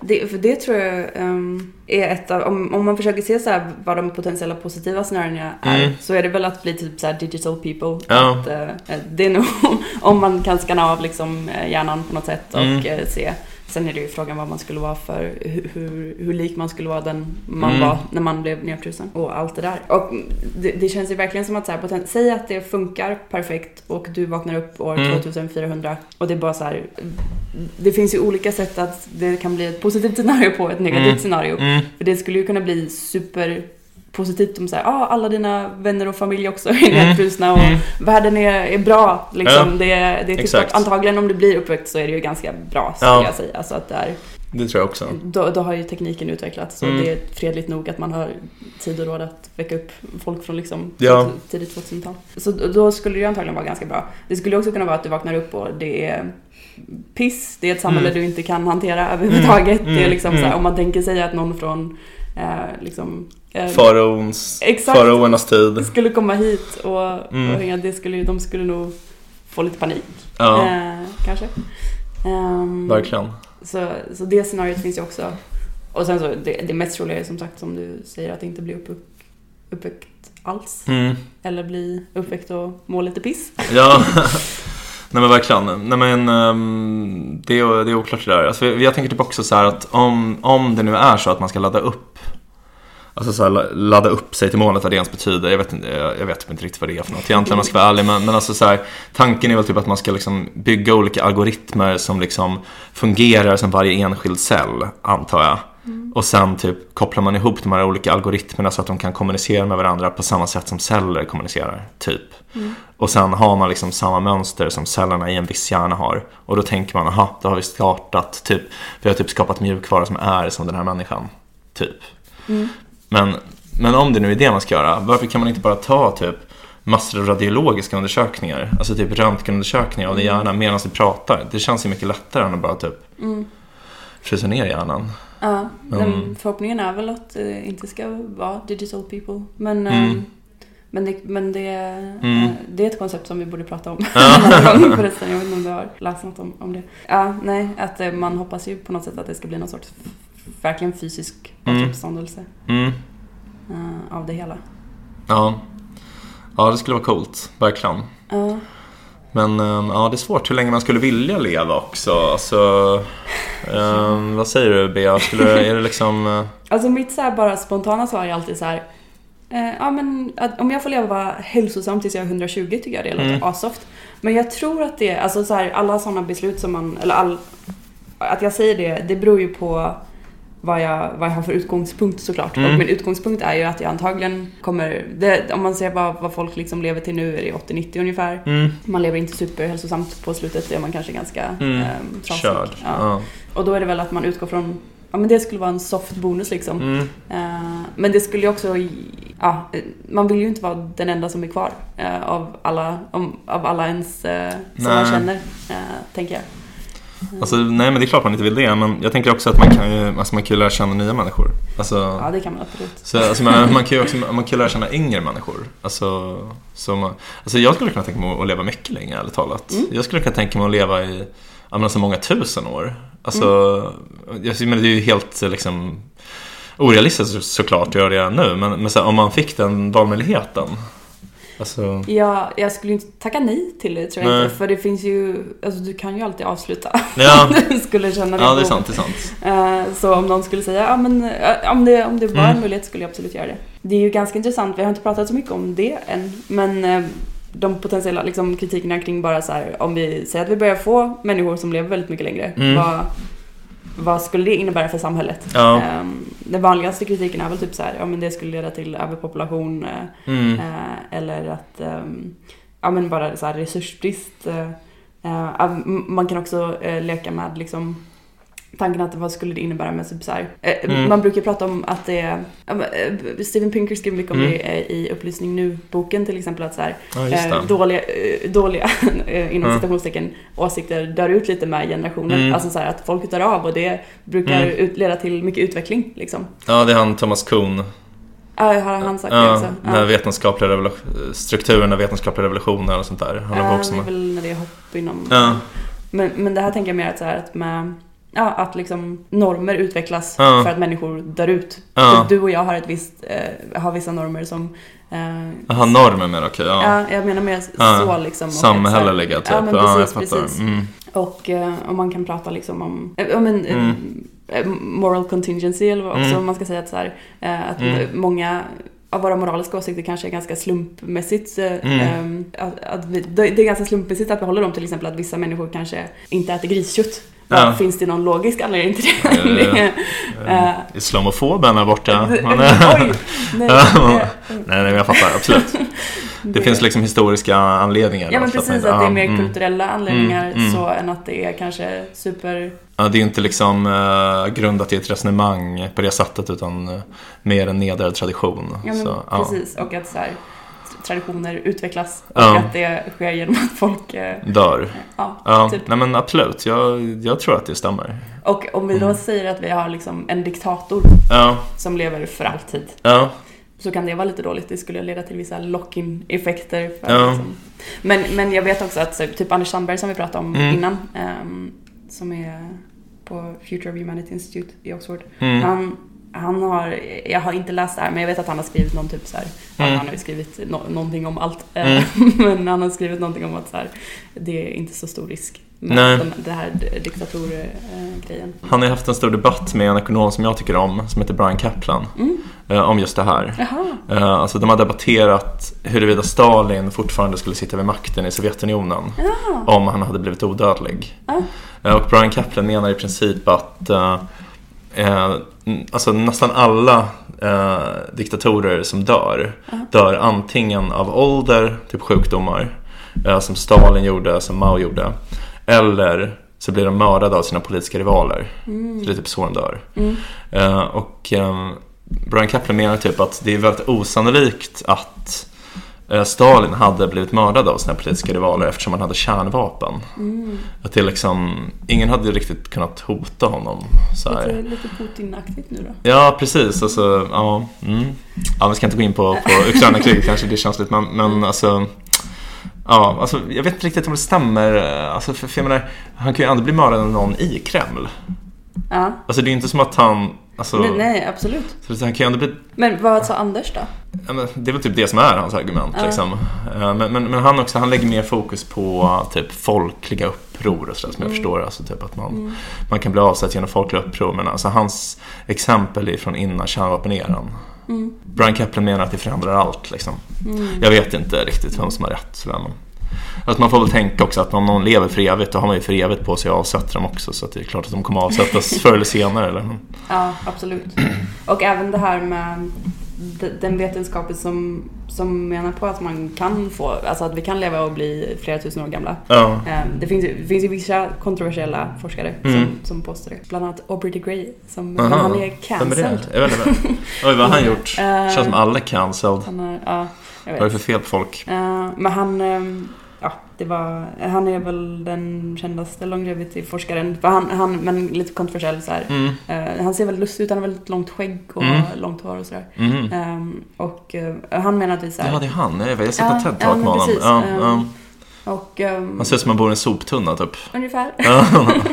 Det, för det tror jag ehm, är ett av, om, om man försöker se så här vad de potentiella positiva scenarierna är, Mm. så är det väl att bli typ så digital people. Ja. Att, eh, det är nog om man kan skanna av liksom eh, hjärnan på något sätt och Mm. eh, se. Sen är det ju frågan vad man skulle vara för, hur, hur, hur lik man skulle vara den man Mm. var när man blev nedfrusen och allt det där. Och det, det känns ju verkligen som att så här, poten- säg att det funkar perfekt och du vaknar upp år Mm. 2400 och det är bara så här, det finns ju olika sätt att det kan bli ett positivt scenario på ett negativt Mm. scenario. Mm, För det skulle ju kunna bli super positivt om så här, ah, alla dina vänner och familj också är Mm. nedfrusna och Mm. världen är, är bra. Liksom. Ja, det, är- det är typ exakt. antagligen om du blir uppväckt så är det ju ganska bra skulle Ja. jag säga. Alltså att det är, det tror jag också. då, då har ju tekniken utvecklats så Mm. det är fredligt nog att man har tid och råd att väcka upp folk från liksom Ja. tidigt 2000-tal. Så då- skulle det antagligen vara ganska bra. Det skulle också kunna vara att du vaknar upp och det är piss, det är ett samhälle Mm. du inte kan hantera överhuvudtaget. Mm, Det är mm, liksom så här, mm. om man tänker sig att någon från eh, liksom, Faraons, Exakt. faraonernas tid. skulle komma hit och, Mm. och hänga, det skulle, de skulle nog få lite panik. Ja, Eh, kanske. Ehm, verkligen. så, så det scenariot finns ju också. Och sen så det, det mest roliga är som sagt som du säger att inte bli upp, uppväckt alls. Mm. Eller bli uppväckt och må lite piss. Ja, nej men verkligen. Nej men ehm, det, är, det är oklart det där. Alltså, jag, jag tänker typ också så här att om, om det nu är så att man ska ladda upp Alltså så här, la- ladda upp sig till målet, vad det ens betyder. Jag vet, inte, jag, vet typ inte riktigt vad det är för något egentligen om man ska vara ärlig. Men, men alltså så här, tanken är väl typ att man ska liksom bygga olika algoritmer som liksom fungerar som varje enskild cell, antar jag. Och sen typ kopplar man ihop de här olika algoritmerna så att de kan kommunicera med varandra på samma sätt som celler kommunicerar, typ. Och sen har man liksom samma mönster som cellerna i en viss hjärna har. Och då tänker man, aha, då har vi startat, typ, vi har typ skapat mjukvara som är som den här människan. Typ. Men, men om det nu är det man ska göra, varför kan man inte bara ta typ massor av radiologiska undersökningar, alltså typ röntgenundersökningar av din hjärna medan du pratar? Det känns ju mycket lättare än att bara typ frysa ner hjärnan. Ja, Mm. men förhoppningen är väl att det inte ska vara digital people. Men, Mm. ehm, men, det, men det, Mm. eh, det är ett koncept som vi borde prata om Ja. gång förresten. Jag vet inte om du har läst något om, om det. Ja, nej, att eh, man hoppas ju på något sätt att det ska bli någon sorts verkligen fysisk Mm. återuppståndelse Mm. eh, av det hela. Ja. ja, det skulle vara coolt, verkligen. Ja. Men ehm, ja, det är svårt hur länge man skulle vilja leva också. Alltså, ehm, vad säger du Bea? Skulle, är det liksom... eh, Alltså mitt så bara spontana svar är alltid så här. Eh, ja men att om jag får leva hälsosamt tills jag är 120 tycker jag det låter Mm. asoft. Men jag tror att det, alltså så här, alla sådana beslut som man, eller all, att jag säger det, det beror ju på vad jag, vad jag har för utgångspunkt såklart. Mm. Och min utgångspunkt är ju att jag antagligen kommer, det, om man ser vad, vad folk liksom lever till nu är det 80-90 ungefär. Mm, Man lever inte superhälsosamt på slutet, är man kanske ganska Mm. ehm, trasig. Ja. Ja. Och då är det väl att man utgår från, ja men det skulle vara en soft bonus liksom. Mm, Eh, men det skulle ju också, ja, eh, man vill ju inte vara den enda som är kvar eh, av, alla, om, av alla ens eh, som man känner, eh, tänker jag. Alltså, nej men det är klart man inte vill det. Men jag tänker också att man kan ju, alltså, man kan ju lära känna nya människor. Alltså, Ja, det kan man absolut. Så, alltså, man, man kan ju också man kan lära känna yngre människor. Alltså, så man, alltså jag skulle kunna tänka mig att leva mycket längre, ärligt talat. Mm. Jag skulle kunna tänka mig att leva i ja, men alltså, många tusen år. Alltså, Mm. jag, men det är ju helt liksom, orealistiskt så, såklart att göra det nu. Men, men här, om man fick den valmöjligheten. Alltså, Ja, jag skulle inte tacka nej till det tror jag Nej. inte. För det finns ju, alltså du kan ju alltid avsluta. ja, om du skulle känna det. ja, det är sant. Det är sant. Eh, Så om någon skulle säga, ja men eh, om det, om det var Mm. en möjlighet skulle jag absolut göra det. Det är ju ganska intressant, vi har inte pratat så mycket om det än, men eh, de potentiella liksom, kritikerna kring bara så här, om vi säger att vi börjar få människor som lever väldigt mycket längre, Mm. vad, vad skulle det innebära för samhället? Ja. Ehm, den vanligaste kritiken är väl typ så här, ja men det skulle leda till överpopulation eh, Mm. eh, eller att, ehm, ja men bara så här resursbrist. eh, man kan också leka med liksom tanken att vad skulle det innebära med typ så här, eh, Mm. Man brukar prata om att det är, ja, eh, Steven Pinker skriver mycket om Mm. det eh, i Upplysning Nu-boken till exempel att så här, Ja, eh, det. dåliga, eh, dåliga eh, inom Mm. citationstecken åsikter dör ut lite med generationer. Mm. Alltså så här, att folk dör av och det brukar Mm. ut, leda till mycket utveckling liksom. Ja, det är han Thomas Kuhn. Ja, har han sagt det Ja, också? den här vetenskapliga strukturen av vetenskapliga revolutioner och sånt där. Han Ja, också det är väl när det är hopp inom... Ja, Men, men det här tänker jag mer att, så här, att med... Ja, att liksom normer utvecklas Ja. för att människor dör ut. Ja. Typ Du och jag har ett visst, eh, har vissa normer som... Eh, Jaha, normer mer, okej. ja. ja. jag menar mer så liksom. och Samhälleliga typ. Ja, men precis, precis. Mm. Och eh, om man kan prata liksom om, eh, men, eh, Mm. eh, moral contingency eller vad också Mm. man ska säga att så här, eh, att Mm. många av våra moraliska åsikter kanske är ganska slumpmässigt. eh, Mm. ehm, att, att vi, det är ganska slumpmässigt att behålla dem till exempel att vissa människor kanske inte äter griskött. Ja. Ja. Finns det någon logisk anledning till det? Ja, ja, ja. Det är- eh, Islamofoben här borta. det- Man Oj! är... Nej, Ja, eh, nej, nej, men jag fattar. Absolut. Det finns liksom historiska anledningar. Ja men precis, man- att det är ja, mer mm. kulturella anledningar Mm, mm. så än att det är kanske super... Ja, det är inte liksom uh, grundat i ett resonemang på det sättet utan uh, mer en nedärvd tradition. Ja men så, ja. precis, och att så här, traditioner utvecklas och Ja. att det sker genom att folk... eh, Dör. Ja, Ja, typ. nej men absolut. Jag, jag tror att det stämmer. Och om vi då Mm. säger att vi har liksom en diktator Ja, som lever för alltid ja, så kan det vara lite dåligt. Det skulle leda till vissa lock-in effekter. För liksom. men, men jag vet också att typ Anders Sandberg som vi pratade om Mm. innan ehm, som är på Future of Humanity Institute i Oxford. mm. Han, han har, jag har inte läst det här men jag vet att han har skrivit någon typ så här, Mm. han har ju skrivit no, någonting om allt. eh, Mm. men han har skrivit någonting om att så här, det är inte så stor risk med Nej. de, det här diktatorgrejen. Han har haft en stor debatt med en ekonom som jag tycker om, som heter Brian Kaplan, Mm. eh, om just det här. Jaha. Eh, Alltså de har debatterat huruvida Stalin fortfarande skulle sitta vid makten i Sovjetunionen Jaha. om han hade blivit odödlig. Ja. Eh, Och Brian Kaplan menar i princip att eh, alltså nästan alla eh, diktatorer som dör Ja. dör antingen av ålder, typ sjukdomar, eh, som Stalin gjorde, som Mao gjorde, eller så blir de mördade av sina politiska rivaler. Mm. Så det är typ så de dör. Mm. Eh, och eh, Brian Kaplan menar typ att det är väldigt osannolikt att Stalin hade blivit mördad av sina politiska rivaler eftersom han hade kärnvapen. Mm. Att det liksom, ingen hade riktigt kunnat hota honom. Så Lite, här. lite Putin-aktigt nu då. Ja, precis. Alltså, ja, mm. ja, vi ska inte gå in på, på Ukraina-kriget kanske, det är känsligt. Men, men alltså, ja, alltså, jag vet inte riktigt om det stämmer. Alltså, för, för menar, han kan ju aldrig bli mördad av någon i Kreml. Ja. Alltså det är inte som att han, alltså, Nej, nej, absolut. så han kan ändå bli Men vad sa Anders då? Ja, det är väl typ det som är hans argument. Ja. Liksom. Eh, Men, men, men han, också, han lägger mer fokus på typ folkliga uppror och sådär som jag Mm. förstår. Alltså, typ att man, man kan bli avsatt genom folkliga uppror. Men alltså, hans exempel är från innan kärnvapeneran. Mm. Brian Kaplan menar att det förändrar allt. Liksom. Mm. Jag vet inte riktigt vem som har rätt. Sådär, men... Alltså man får väl tänka också att om någon lever för evigt då har man ju för evigt på sig att avsätta dem också. Så det är klart att de kommer avsättas förr eller senare. Eller? Ja, absolut. Och även det här med den vetenskapen som, som menar på att man kan få, alltså att vi kan leva och bli flera tusen år gamla. Ja. Eh, Det finns, det finns ju vissa kontroversiella forskare Mm. som, som påstår det. Bland annat Aubrey de Grey, som Aha. han är Vem är cancelled. det? Jag vet inte. Oj, vad har han gjort? Eh, Känns som alla är cancelled. Han har, ja, jag Vad är det för fel på folk? Eh, men han, ehm, det var, han är väl den kändaste longevity-forskaren. För han, han, men lite kontroversiell så här. Mm. Eh, han ser väldigt lustig ut, han har väldigt långt skägg och Mm. långt hår och sådär. Mm. Ehm, och eh, han menar att vi så här, Ja, det är han. Jag har sett Ja, ett TED-talk ja, men med honom. Ja, Ehm, ja. och ehm, Han ser ut som han bor i en soptunna typ. ungefär. Ja.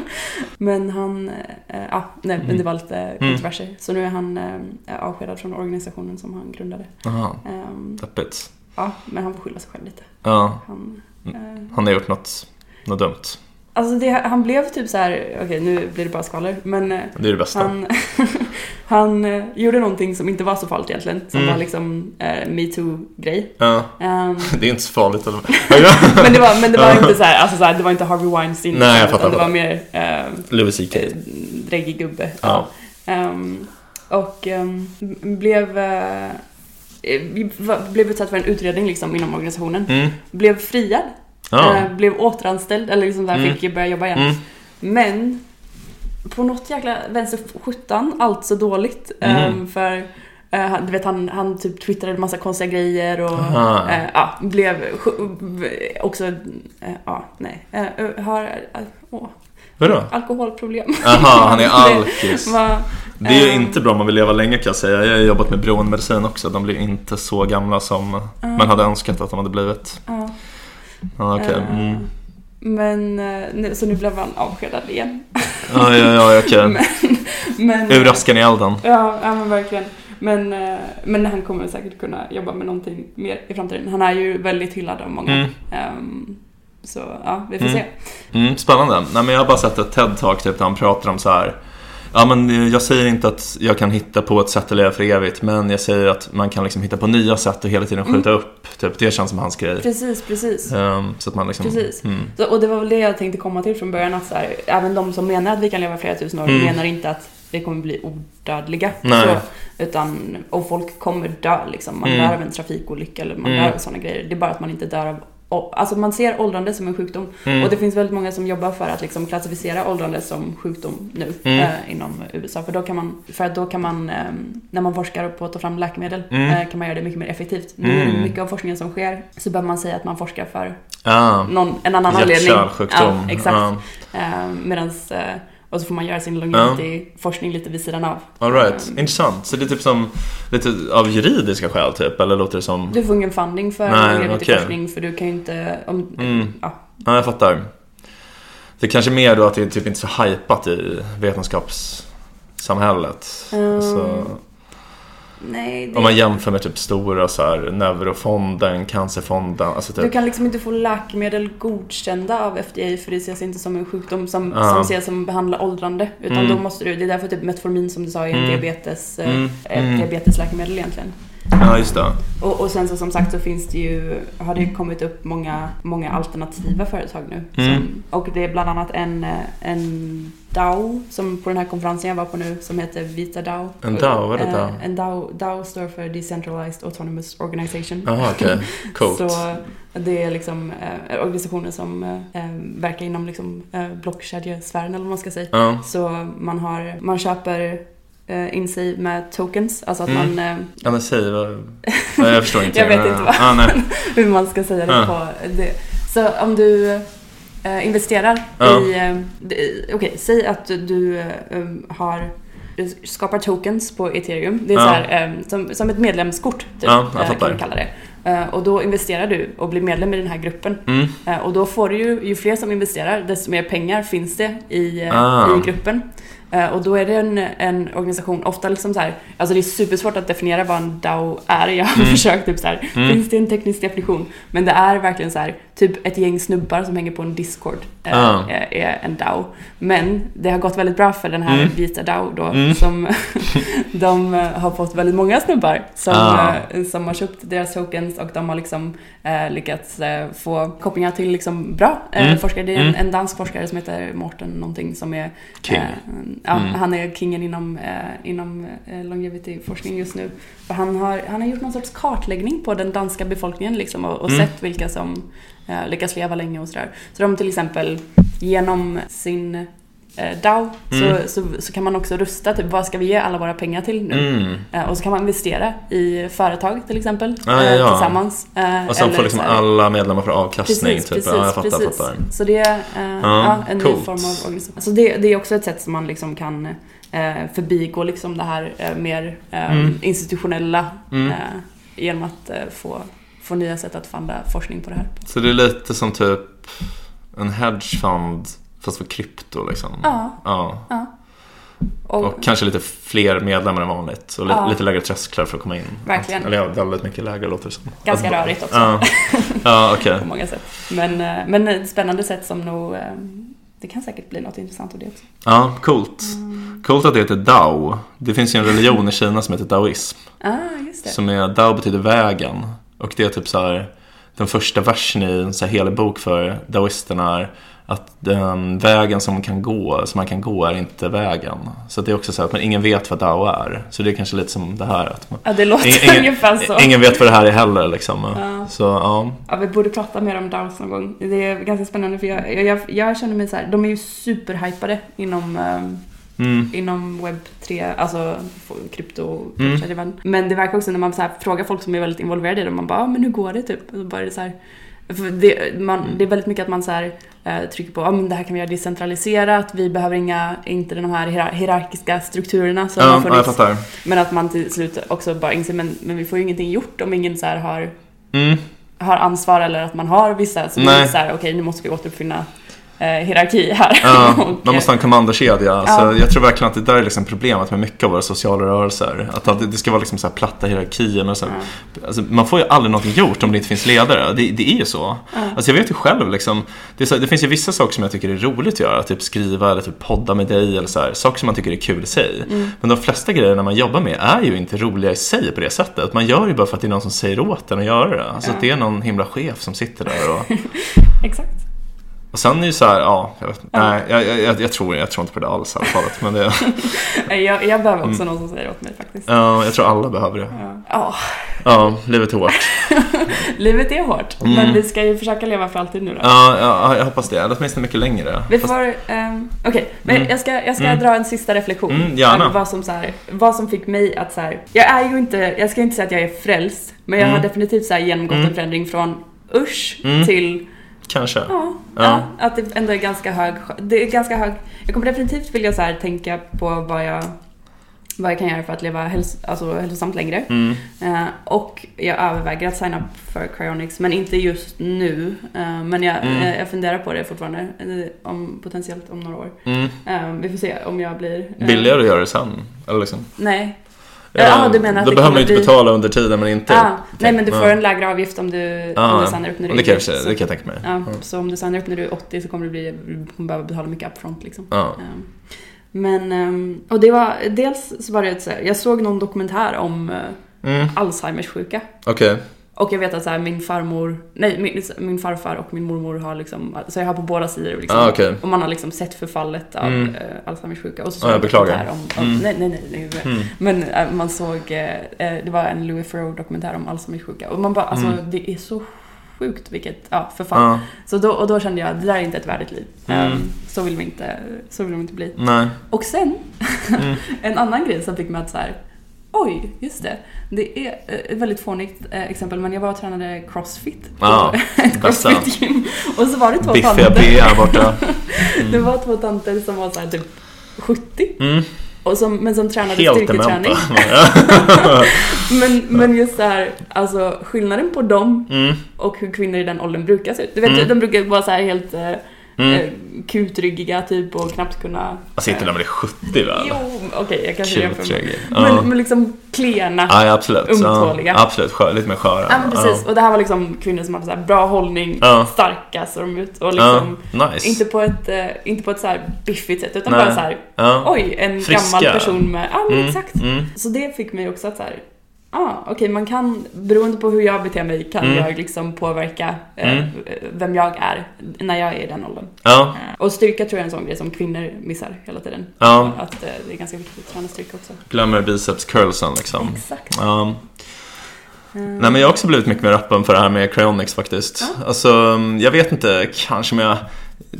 Men han, eh, ja, nej, men Mm. det var lite kontroverser. Så nu är han eh, avskedad från organisationen som han grundade. Aha, Ehm, deppigt. ja, men han får skylla sig själv lite. Ja, Han, Mm. Han har gjort något, något dumt. Alltså det, han blev typ så här, okej nu blir det bara skvaller, men eh, Det är det bästa. han, han eh, gjorde någonting som inte var så farligt egentligen, som Mm. var liksom eh, metoo-grej. Ja, Ehm, det är inte så farligt. Eller? men det var, men det var inte så här, alltså så här, det var inte Harvey Weinstein, Nej, jag utan fattar, det var mer eh, Louis CK. dräggig gubbe. Ja. Ehm, och ehm, blev, var- blev utsatt för en utredning liksom inom organisationen. Mm. Blev friad, Ja. eh, blev återanställd, eller liksom där Mm. fick börja jobba igen. Mm. Men på något jäkla vänster sjutton, allt så dåligt. Mm. Ehm, för eh, du vet, han, han typ twittrade massa konstiga grejer och eh, ja, blev också, eh, ja, nej, eh, har eh, åh, Vadå? alkoholproblem. Aha, han är alkis. var, Det är ju ehm, inte bra om man vill leva länge kan jag säga. Jag har jobbat med beroendemedicin också. De blir inte så gamla som man hade önskat att de hade blivit. ja. Ja, okej. Eh, Mm. Men, eh, så nu blev han avskedad igen. Ja, ja, ja, okej. Men, Ur askan i elden. Ja, ja men verkligen. Men, eh, men han kommer säkert kunna jobba med någonting mer i framtiden. Han är ju väldigt hyllad av många. Mm. Ehm, så ja, vi får Mm. se. Mm, spännande. Nej, men jag har bara sett ett TED-talk typ, där han pratar om så här. Ja, men jag säger inte att jag kan hitta på ett sätt att leva för evigt, men jag säger att man kan liksom hitta på nya sätt och hela tiden skjuta upp. Typ, det känns som hans grej. Precis, precis. Ehm, så att man liksom... Precis. Mm. Så, och det var väl det jag tänkte komma till från början. Att så här, även de som menar att vi kan leva flera tusen år Mm. menar inte att vi kommer bli odödliga. Nej. Så, utan, och folk kommer dö liksom. Man Mm. dör av en trafikolycka eller man Mm. dör av sådana grejer. Det är bara att man inte dör av Alltså man ser åldrande som en sjukdom Mm. och det finns väldigt många som jobbar för att liksom klassificera åldrande som sjukdom nu Mm. eh, inom USA. För då kan man, för att då kan man eh, när man forskar på att ta fram läkemedel, Mm. eh, kan man göra det mycket mer effektivt. Nu Mm. mycket av forskningen som sker så behöver man säga att man forskar för Ja. någon, en annan anledning. Ja, exakt. Ja. Eh, medans, eh, och så får man göra sin longevity-forskning lite vid sidan av. All right. Eh, Intressant. Så det är typ som lite av juridiska skäl typ, eller låter det som... Du får ingen funding för longevity-forskning för du kan ju inte... Om, Mm. ja, Ja, jag fattar. Det är kanske mer då att det är typ inte så hypat i vetenskapssamhället. Mm. Så, nej, det, om man jämför med typ stora så här, Neurofonden, Cancerfonden, alltså Du typ. kan liksom inte få läkemedel godkända av FDA för det ses inte som en sjukdom som, Ja. som ses som behandlar åldrande. Utan Mm. då måste du, det är därför typ Metformin som du sa är Mm. diabetes, eh, Mm. Mm. diabetesläkemedel egentligen. Ja, just det. Och, och sen så som sagt så finns det ju, har det kommit upp många, många alternativa företag nu. Mm. Som, och det är bland annat en, eh, en DAO som på den här konferensen jag var på nu som heter Vita DAO. En DAO, vad är det Eh, DAO? En DAO, DAO står för Decentralized Autonomous Organization. Jaha, okej. Coolt. Så det är liksom eh, organisationer som eh, verkar inom liksom, eh, blockkedjesfären eller vad man ska säga. Ja. Så man, har, man köper eh, in sig med tokens, alltså att Mm. man, eh, Ja, men säg vad... Jag förstår inte. Jag vet inte vad. Ah, nej. hur man ska säga det Ja. på det. Så om du eh, investerar Ja. i, eh, okej, säg att du, eh, um, har skapar tokens på ethereum. Det är så här, eh, som, som ett medlemskort, typ, Ja, jag eh, fattar. kan du kalla det. Eh, och då investerar du och blir medlem i den här gruppen. Mm. Eh, Och då får du ju, ju fler som investerar, desto mer pengar finns det i, eh, Ah. i gruppen. Eh, Och då är det en, en organisation, ofta liksom så här, alltså det är supersvårt att definiera vad en DAO är. Jag har Mm. försökt typ så här, Mm. finns det en teknisk definition? Men det är verkligen så här, typ ett gäng snubbar som hänger på en Discord eh, Ah. är, är en DAO. Men det har gått väldigt bra för den här Mm. vita DAO då, Mm. som de eh, har fått väldigt många snubbar som, Ah. eh, som har köpt deras tokens och de har liksom eh, lyckats eh, få kopplingar till liksom bra Mm. forskare. Det är en, Mm. en dansk forskare som heter Morten någonting som är King. Ja, Mm. Han är kingen inom, inom longevity-forskning just nu. För han har, han har gjort någon sorts kartläggning på den danska befolkningen liksom, och, och Mm. sett vilka som lyckas leva länge och sådär. Så de till exempel genom sin eh, DAO Mm. så, så, så kan man också rusta, typ vad ska vi ge alla våra pengar till nu? Mm. Eh, och så kan man investera i företag till exempel Ja, ja, eh, ja. tillsammans. Eh, Och sen får liksom så här- alla medlemmar för avkastning. Precis, typ. precis, ja, jag fattar, precis. fattar. Så det är eh, ja, en ny coolt. form av organisation. Alltså det, det är också ett sätt som man liksom kan eh, förbigå liksom det här eh, mer eh, Mm. institutionella Mm. eh, genom att eh, få, få nya sätt att funda forskning på det här. Så det är lite som typ en hedgefund fast för krypto liksom. Ja, Ja. ja. Och, Och kanske lite fler medlemmar än vanligt. Och Ja. lite lägre trösklar för att komma in. Verkligen. Eller ja, väldigt mycket lägre låter det som. ganska Att- rörigt också Ja, ja okej. på många sätt. Men, eh, men ett spännande sätt som nog eh, det kan säkert bli något intressant av det också. Ja, coolt. Coolt att det heter Dao. Det finns ju en religion i Kina som heter daoism. Ah, just det. Som är, Dao betyder vägen. Och det är typ så här, den första versen i en så här helig bok för daoisterna är att den vägen som man kan gå, som man kan gå är inte vägen. Så det är också så här att man, ingen vet vad Dao är. Så det är kanske lite som det här att man, Ja, det låter ingen, ungefär så. ingen vet vad det här är heller liksom. Ja. Så ja. Ja, vi borde prata mer om DAOs någon gång. Det är ganska spännande för jag, jag, jag, jag känner mig så här, de är ju superhypade inom, ehm, Mm. inom webb 3, alltså krypto Mm. Men det verkar också när man så här, frågar folk som är väldigt involverade i det, man bara, ah, men hur går det typ? Och så bara är det så här, det, man, Mm. det är väldigt mycket att man så här, eh, trycker på att ah, men det här kan vi göra decentraliserat, vi behöver inga, inte de här hierar- hierarkiska strukturerna som har Ja, ja, jag funnits. fattar. men att man till slut också bara inser, men, men vi får ju ingenting gjort om ingen så här har Mm. har ansvar eller att man har vissa så Nej. det så här, okej nu måste vi återuppfinna eh, hierarki här. Ja, Och, man måste ha en kommandokedja. Alltså, Ja. Jag tror verkligen att det där är liksom problemet med mycket av våra sociala rörelser. Att det- ska vara liksom så platta hierarkier. Men så här, alltså, man får ju aldrig något gjort om det inte finns ledare. Det, det är ju så. Alltså, jag vet ju själv, liksom, det, så, det finns ju vissa saker som jag tycker är roligt att göra. Typ skriva eller typ podda med dig. Eller så här, saker som man tycker är kul i sig. Men de flesta grejerna man jobbar med är ju inte roliga i sig på det sättet. Man gör ju bara för att det är någon som säger åt en att göra det. Alltså, att det är någon himla chef som sitter där och Exakt. Och sen är det så här, ja, jag, vet, nej, jag, jag, jag, tror, jag tror inte på det alls i alla fall. Men det, Jag, jag behöver också Mm. någon som säger åt mig faktiskt. ja, jag tror alla behöver det. Ja. Ja, Ja, livet är hårt. livet är hårt, Mm. men vi ska ju försöka leva för alltid nu då. Ja, ja, jag hoppas det. Eller åtminstone mycket längre. Vi Fast- får, ehm, okej, men Mm. jag ska, jag ska Mm. dra en sista reflektion. Mm, gärna. vad som, så här, vad som fick mig att så här, jag är ju inte, jag ska inte säga att jag är frälst, men jag Mm. har definitivt så här genomgått Mm. en förändring från usch Mm. till Kanske. Ja, Ja. ja. att det ändå är ganska hög, det är ganska hög, jag kommer definitivt vilja så här tänka på vad jag, vad jag kan göra för att leva häls, alltså hälsosamt längre. Mm. Eh, och jag överväger att signa upp för Cryonics, men inte just nu. Eh, men jag, Mm. eh, jag funderar på det fortfarande, om, potentiellt om några år. Mm. Vi får se om jag blir... Billigare att göra det sen. Eller liksom. Nej. Ja, du menar att Då det behöver man inte bli- betala under tiden men inte... Ah, nej men du får en lägre avgift om du, Ah, om du signar upp när du det är kan, jag, yngre, säga, så- det kan jag tänka mig. Ja, Mm. så om du signar upp när du är 80 så kommer du, bli, du kommer behöva betala mycket upfront liksom. Ja. Ehm, Men, ehm, och det var, dels så var det så här, jag såg någon dokumentär om eh, Mm. Alzheimers sjuka. Okej. Och jag vet att så här, min farmor, nej min, min farfar och min mormor har liksom, så jag har på båda sidor liksom. Ah, okej. Och man har liksom sett förfallet av Mm. eh, Alzheimers sjuka. Och så såg jag en beklagar. Om, om, Mm. Nej, nej, nej. nej. Mm. Men eh, man såg, eh, eh, det var en Louis Theroux dokumentär om Alzheimers sjuka. Och man bara, alltså Mm. det är så sjukt vilket, ja förfall. Ja. Så då, och då kände jag, det där är inte ett värdigt liv. Mm. Ehm, så vill vi inte, så vill vi inte bli. Nej. Och sen, Mm. en annan grej som fick mig att så här, oj, just det. Det är eh, ett väldigt fånigt eh, exempel, men jag var och tränade crossfit på Ja, ett crossfit-gym. Och så var det två Biffiga tanter. B här borta. Det var två tanter som var så här typ 70, Mm. och som, men som tränade Helt styrketräning. Men, men just så här, alltså skillnaden på dem Mm. och hur kvinnor i den åldern brukar se ut. Du vet, Mm. de brukar vara så här helt eh, Mm. eh, kutryggiga typ och knappt kunna... Alltså inte när man är 70 väl? Jo, okej jag kanske jämför med. Men, Ja. men liksom klena. Ja, ja, absolut. Ömtåliga. Ja, absolut. Skör, lite mer sköra. Ja men precis, och det här var liksom kvinnor som hade så bra hållning, starka såg de ut och liksom nice. inte på ett, eh, inte på ett så här biffigt sätt utan Nej. bara så här, oj en Friska. gammal person med, ja men Mm, exakt. Mm. Så det fick mig också att så här, ah, okej man kan, beroende på hur jag beter mig kan Mm. jag liksom påverka eh, Mm. vem jag är när jag är i den åldern. Ja, Eh, Och styrka tror jag är en sån grej som kvinnor missar hela tiden. ja. Att eh, det är ganska viktigt att träna styrka också. Glömmer biceps curlsen liksom. Exakt. Ja. Eh, Nej men jag har också blivit mycket mer öppen för det här med cryonics faktiskt. Alltså, jag vet inte, kanske om jag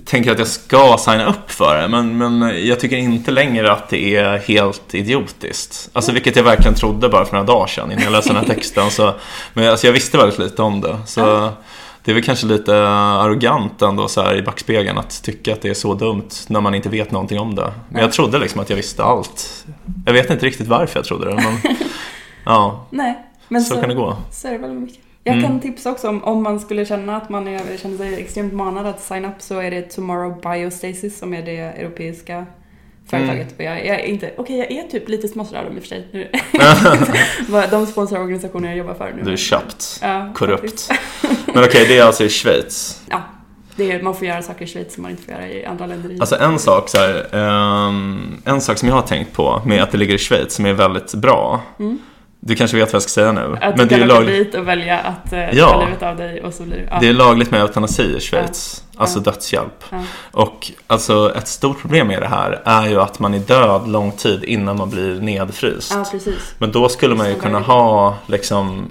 tänker att jag ska signa upp för det. Men, men jag tycker inte längre att det är helt idiotiskt. Alltså vilket jag verkligen trodde bara för några dagar sedan innan jag läste den här texten. Så, men alltså, jag visste väldigt lite om det. Så det är väl kanske lite arrogant ändå så här i backspegeln att tycka att det är så dumt när man inte vet någonting om det. Men Ja. jag trodde liksom att jag visste allt. Jag vet inte riktigt varför jag trodde det. Men, ja, Nej, men så kan det gå. Så är det väldigt mycket. Jag Mm. kan tipsa också om, om man skulle känna att man är, känner sig extremt manad att signa upp så är det Tomorrow Biostasis som är det europeiska företaget. Mm. Och jag, jag är inte, okej jag är typ lite sponsrad av dem i och för sig. nu. De sponsrar organisationer jag jobbar för nu. Du är köpt. Ja, Korrupt. Men okej, det är alltså i Schweiz. Ja, Det är, man får göra saker i Schweiz som man inte får göra i andra länder. Alltså en sak, så här, ehm, en sak som jag har tänkt på med att det ligger i Schweiz som är väldigt bra. Du kanske vet vad jag ska säga nu. Att men du det är, kan åka lag, dit och välja att eh, Ja. ta livet av dig och så blir det... Ja. det är lagligt med eutanasi i Schweiz. Alltså Ja. dödshjälp. Ja. Och alltså ett stort problem med det här är ju att man är död lång tid innan man blir nedfryst. ja, precis. Men då skulle man ju kunna ha liksom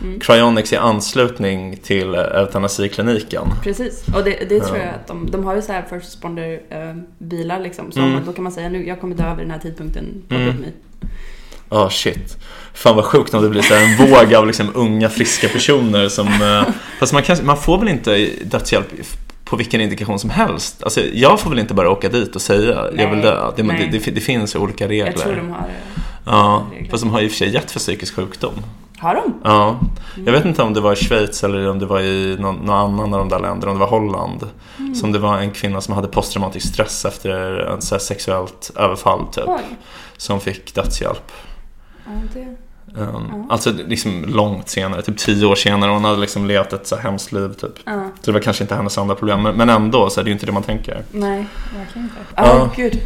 Mm. cryonics i anslutning till eh, eutanasikliniken. Precis, och det, det tror Ja. jag att de, de har ju så här first responder eh, bilar liksom. Så Mm. då kan man säga nu, jag kommer dö vid den här tidpunkten, plocka Mm. upp mig. Ja, shit. Fan vad sjukt om det blir så en våg av liksom unga friska personer som... eh, Fast man, kan, man får väl inte dödshjälp på vilken indikation som helst? Alltså, jag får väl inte bara åka dit och säga jag vill Nej, dö? Det, nej. det, det, det finns olika regler. Jag tror de har... eh, Ja, regler. fast de har i och för sig gett för psykisk sjukdom. Har de? Ja, Mm. jag vet inte om det var i Schweiz eller om det var i någon, någon annan av de där länderna, om det var Holland. Mm. Som det var en kvinna som hade posttraumatisk stress efter en så här sexuellt överfall typ. Oj. Som fick dödshjälp. Ja, det... Um, Alltså liksom långt senare, typ tio år senare. Hon hade liksom levt ett så här hemskt liv typ. Ja, Så det var kanske inte hennes andra problem. Men, men ändå så är det ju inte det man tänker. nej, verkligen inte. Ja. Ja, gud.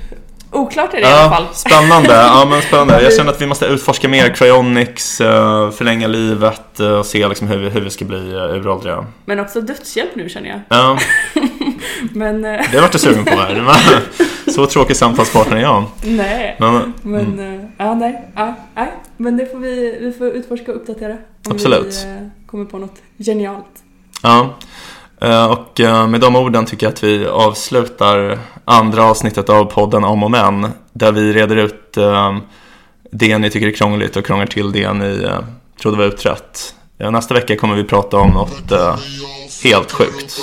Oklart är det i alla fall. spännande. Ja, men spännande. Jag känner att vi måste utforska mer cryonics, eh, förlänga livet eh, och se liksom hur, vi- hur vi ska bli uh, uråldriga. Men också dödshjälp nu känner jag. Ja, Men, eh, det vart jag sugen på här. Så tråkig samtalspartner är jag. nej. Men, Men, mm, eh, ja, nej, ja, nej. Men det får vi, vi får utforska och uppdatera. Om Absolut. vi eh, kommer på något genialt. ja. Eh, Och med de orden tycker jag att vi avslutar andra avsnittet av podden Om och Men. Där vi reder ut det ni tycker är krångligt och krånglar till det ni trodde var utrett. Nästa vecka kommer vi prata om något helt sjukt.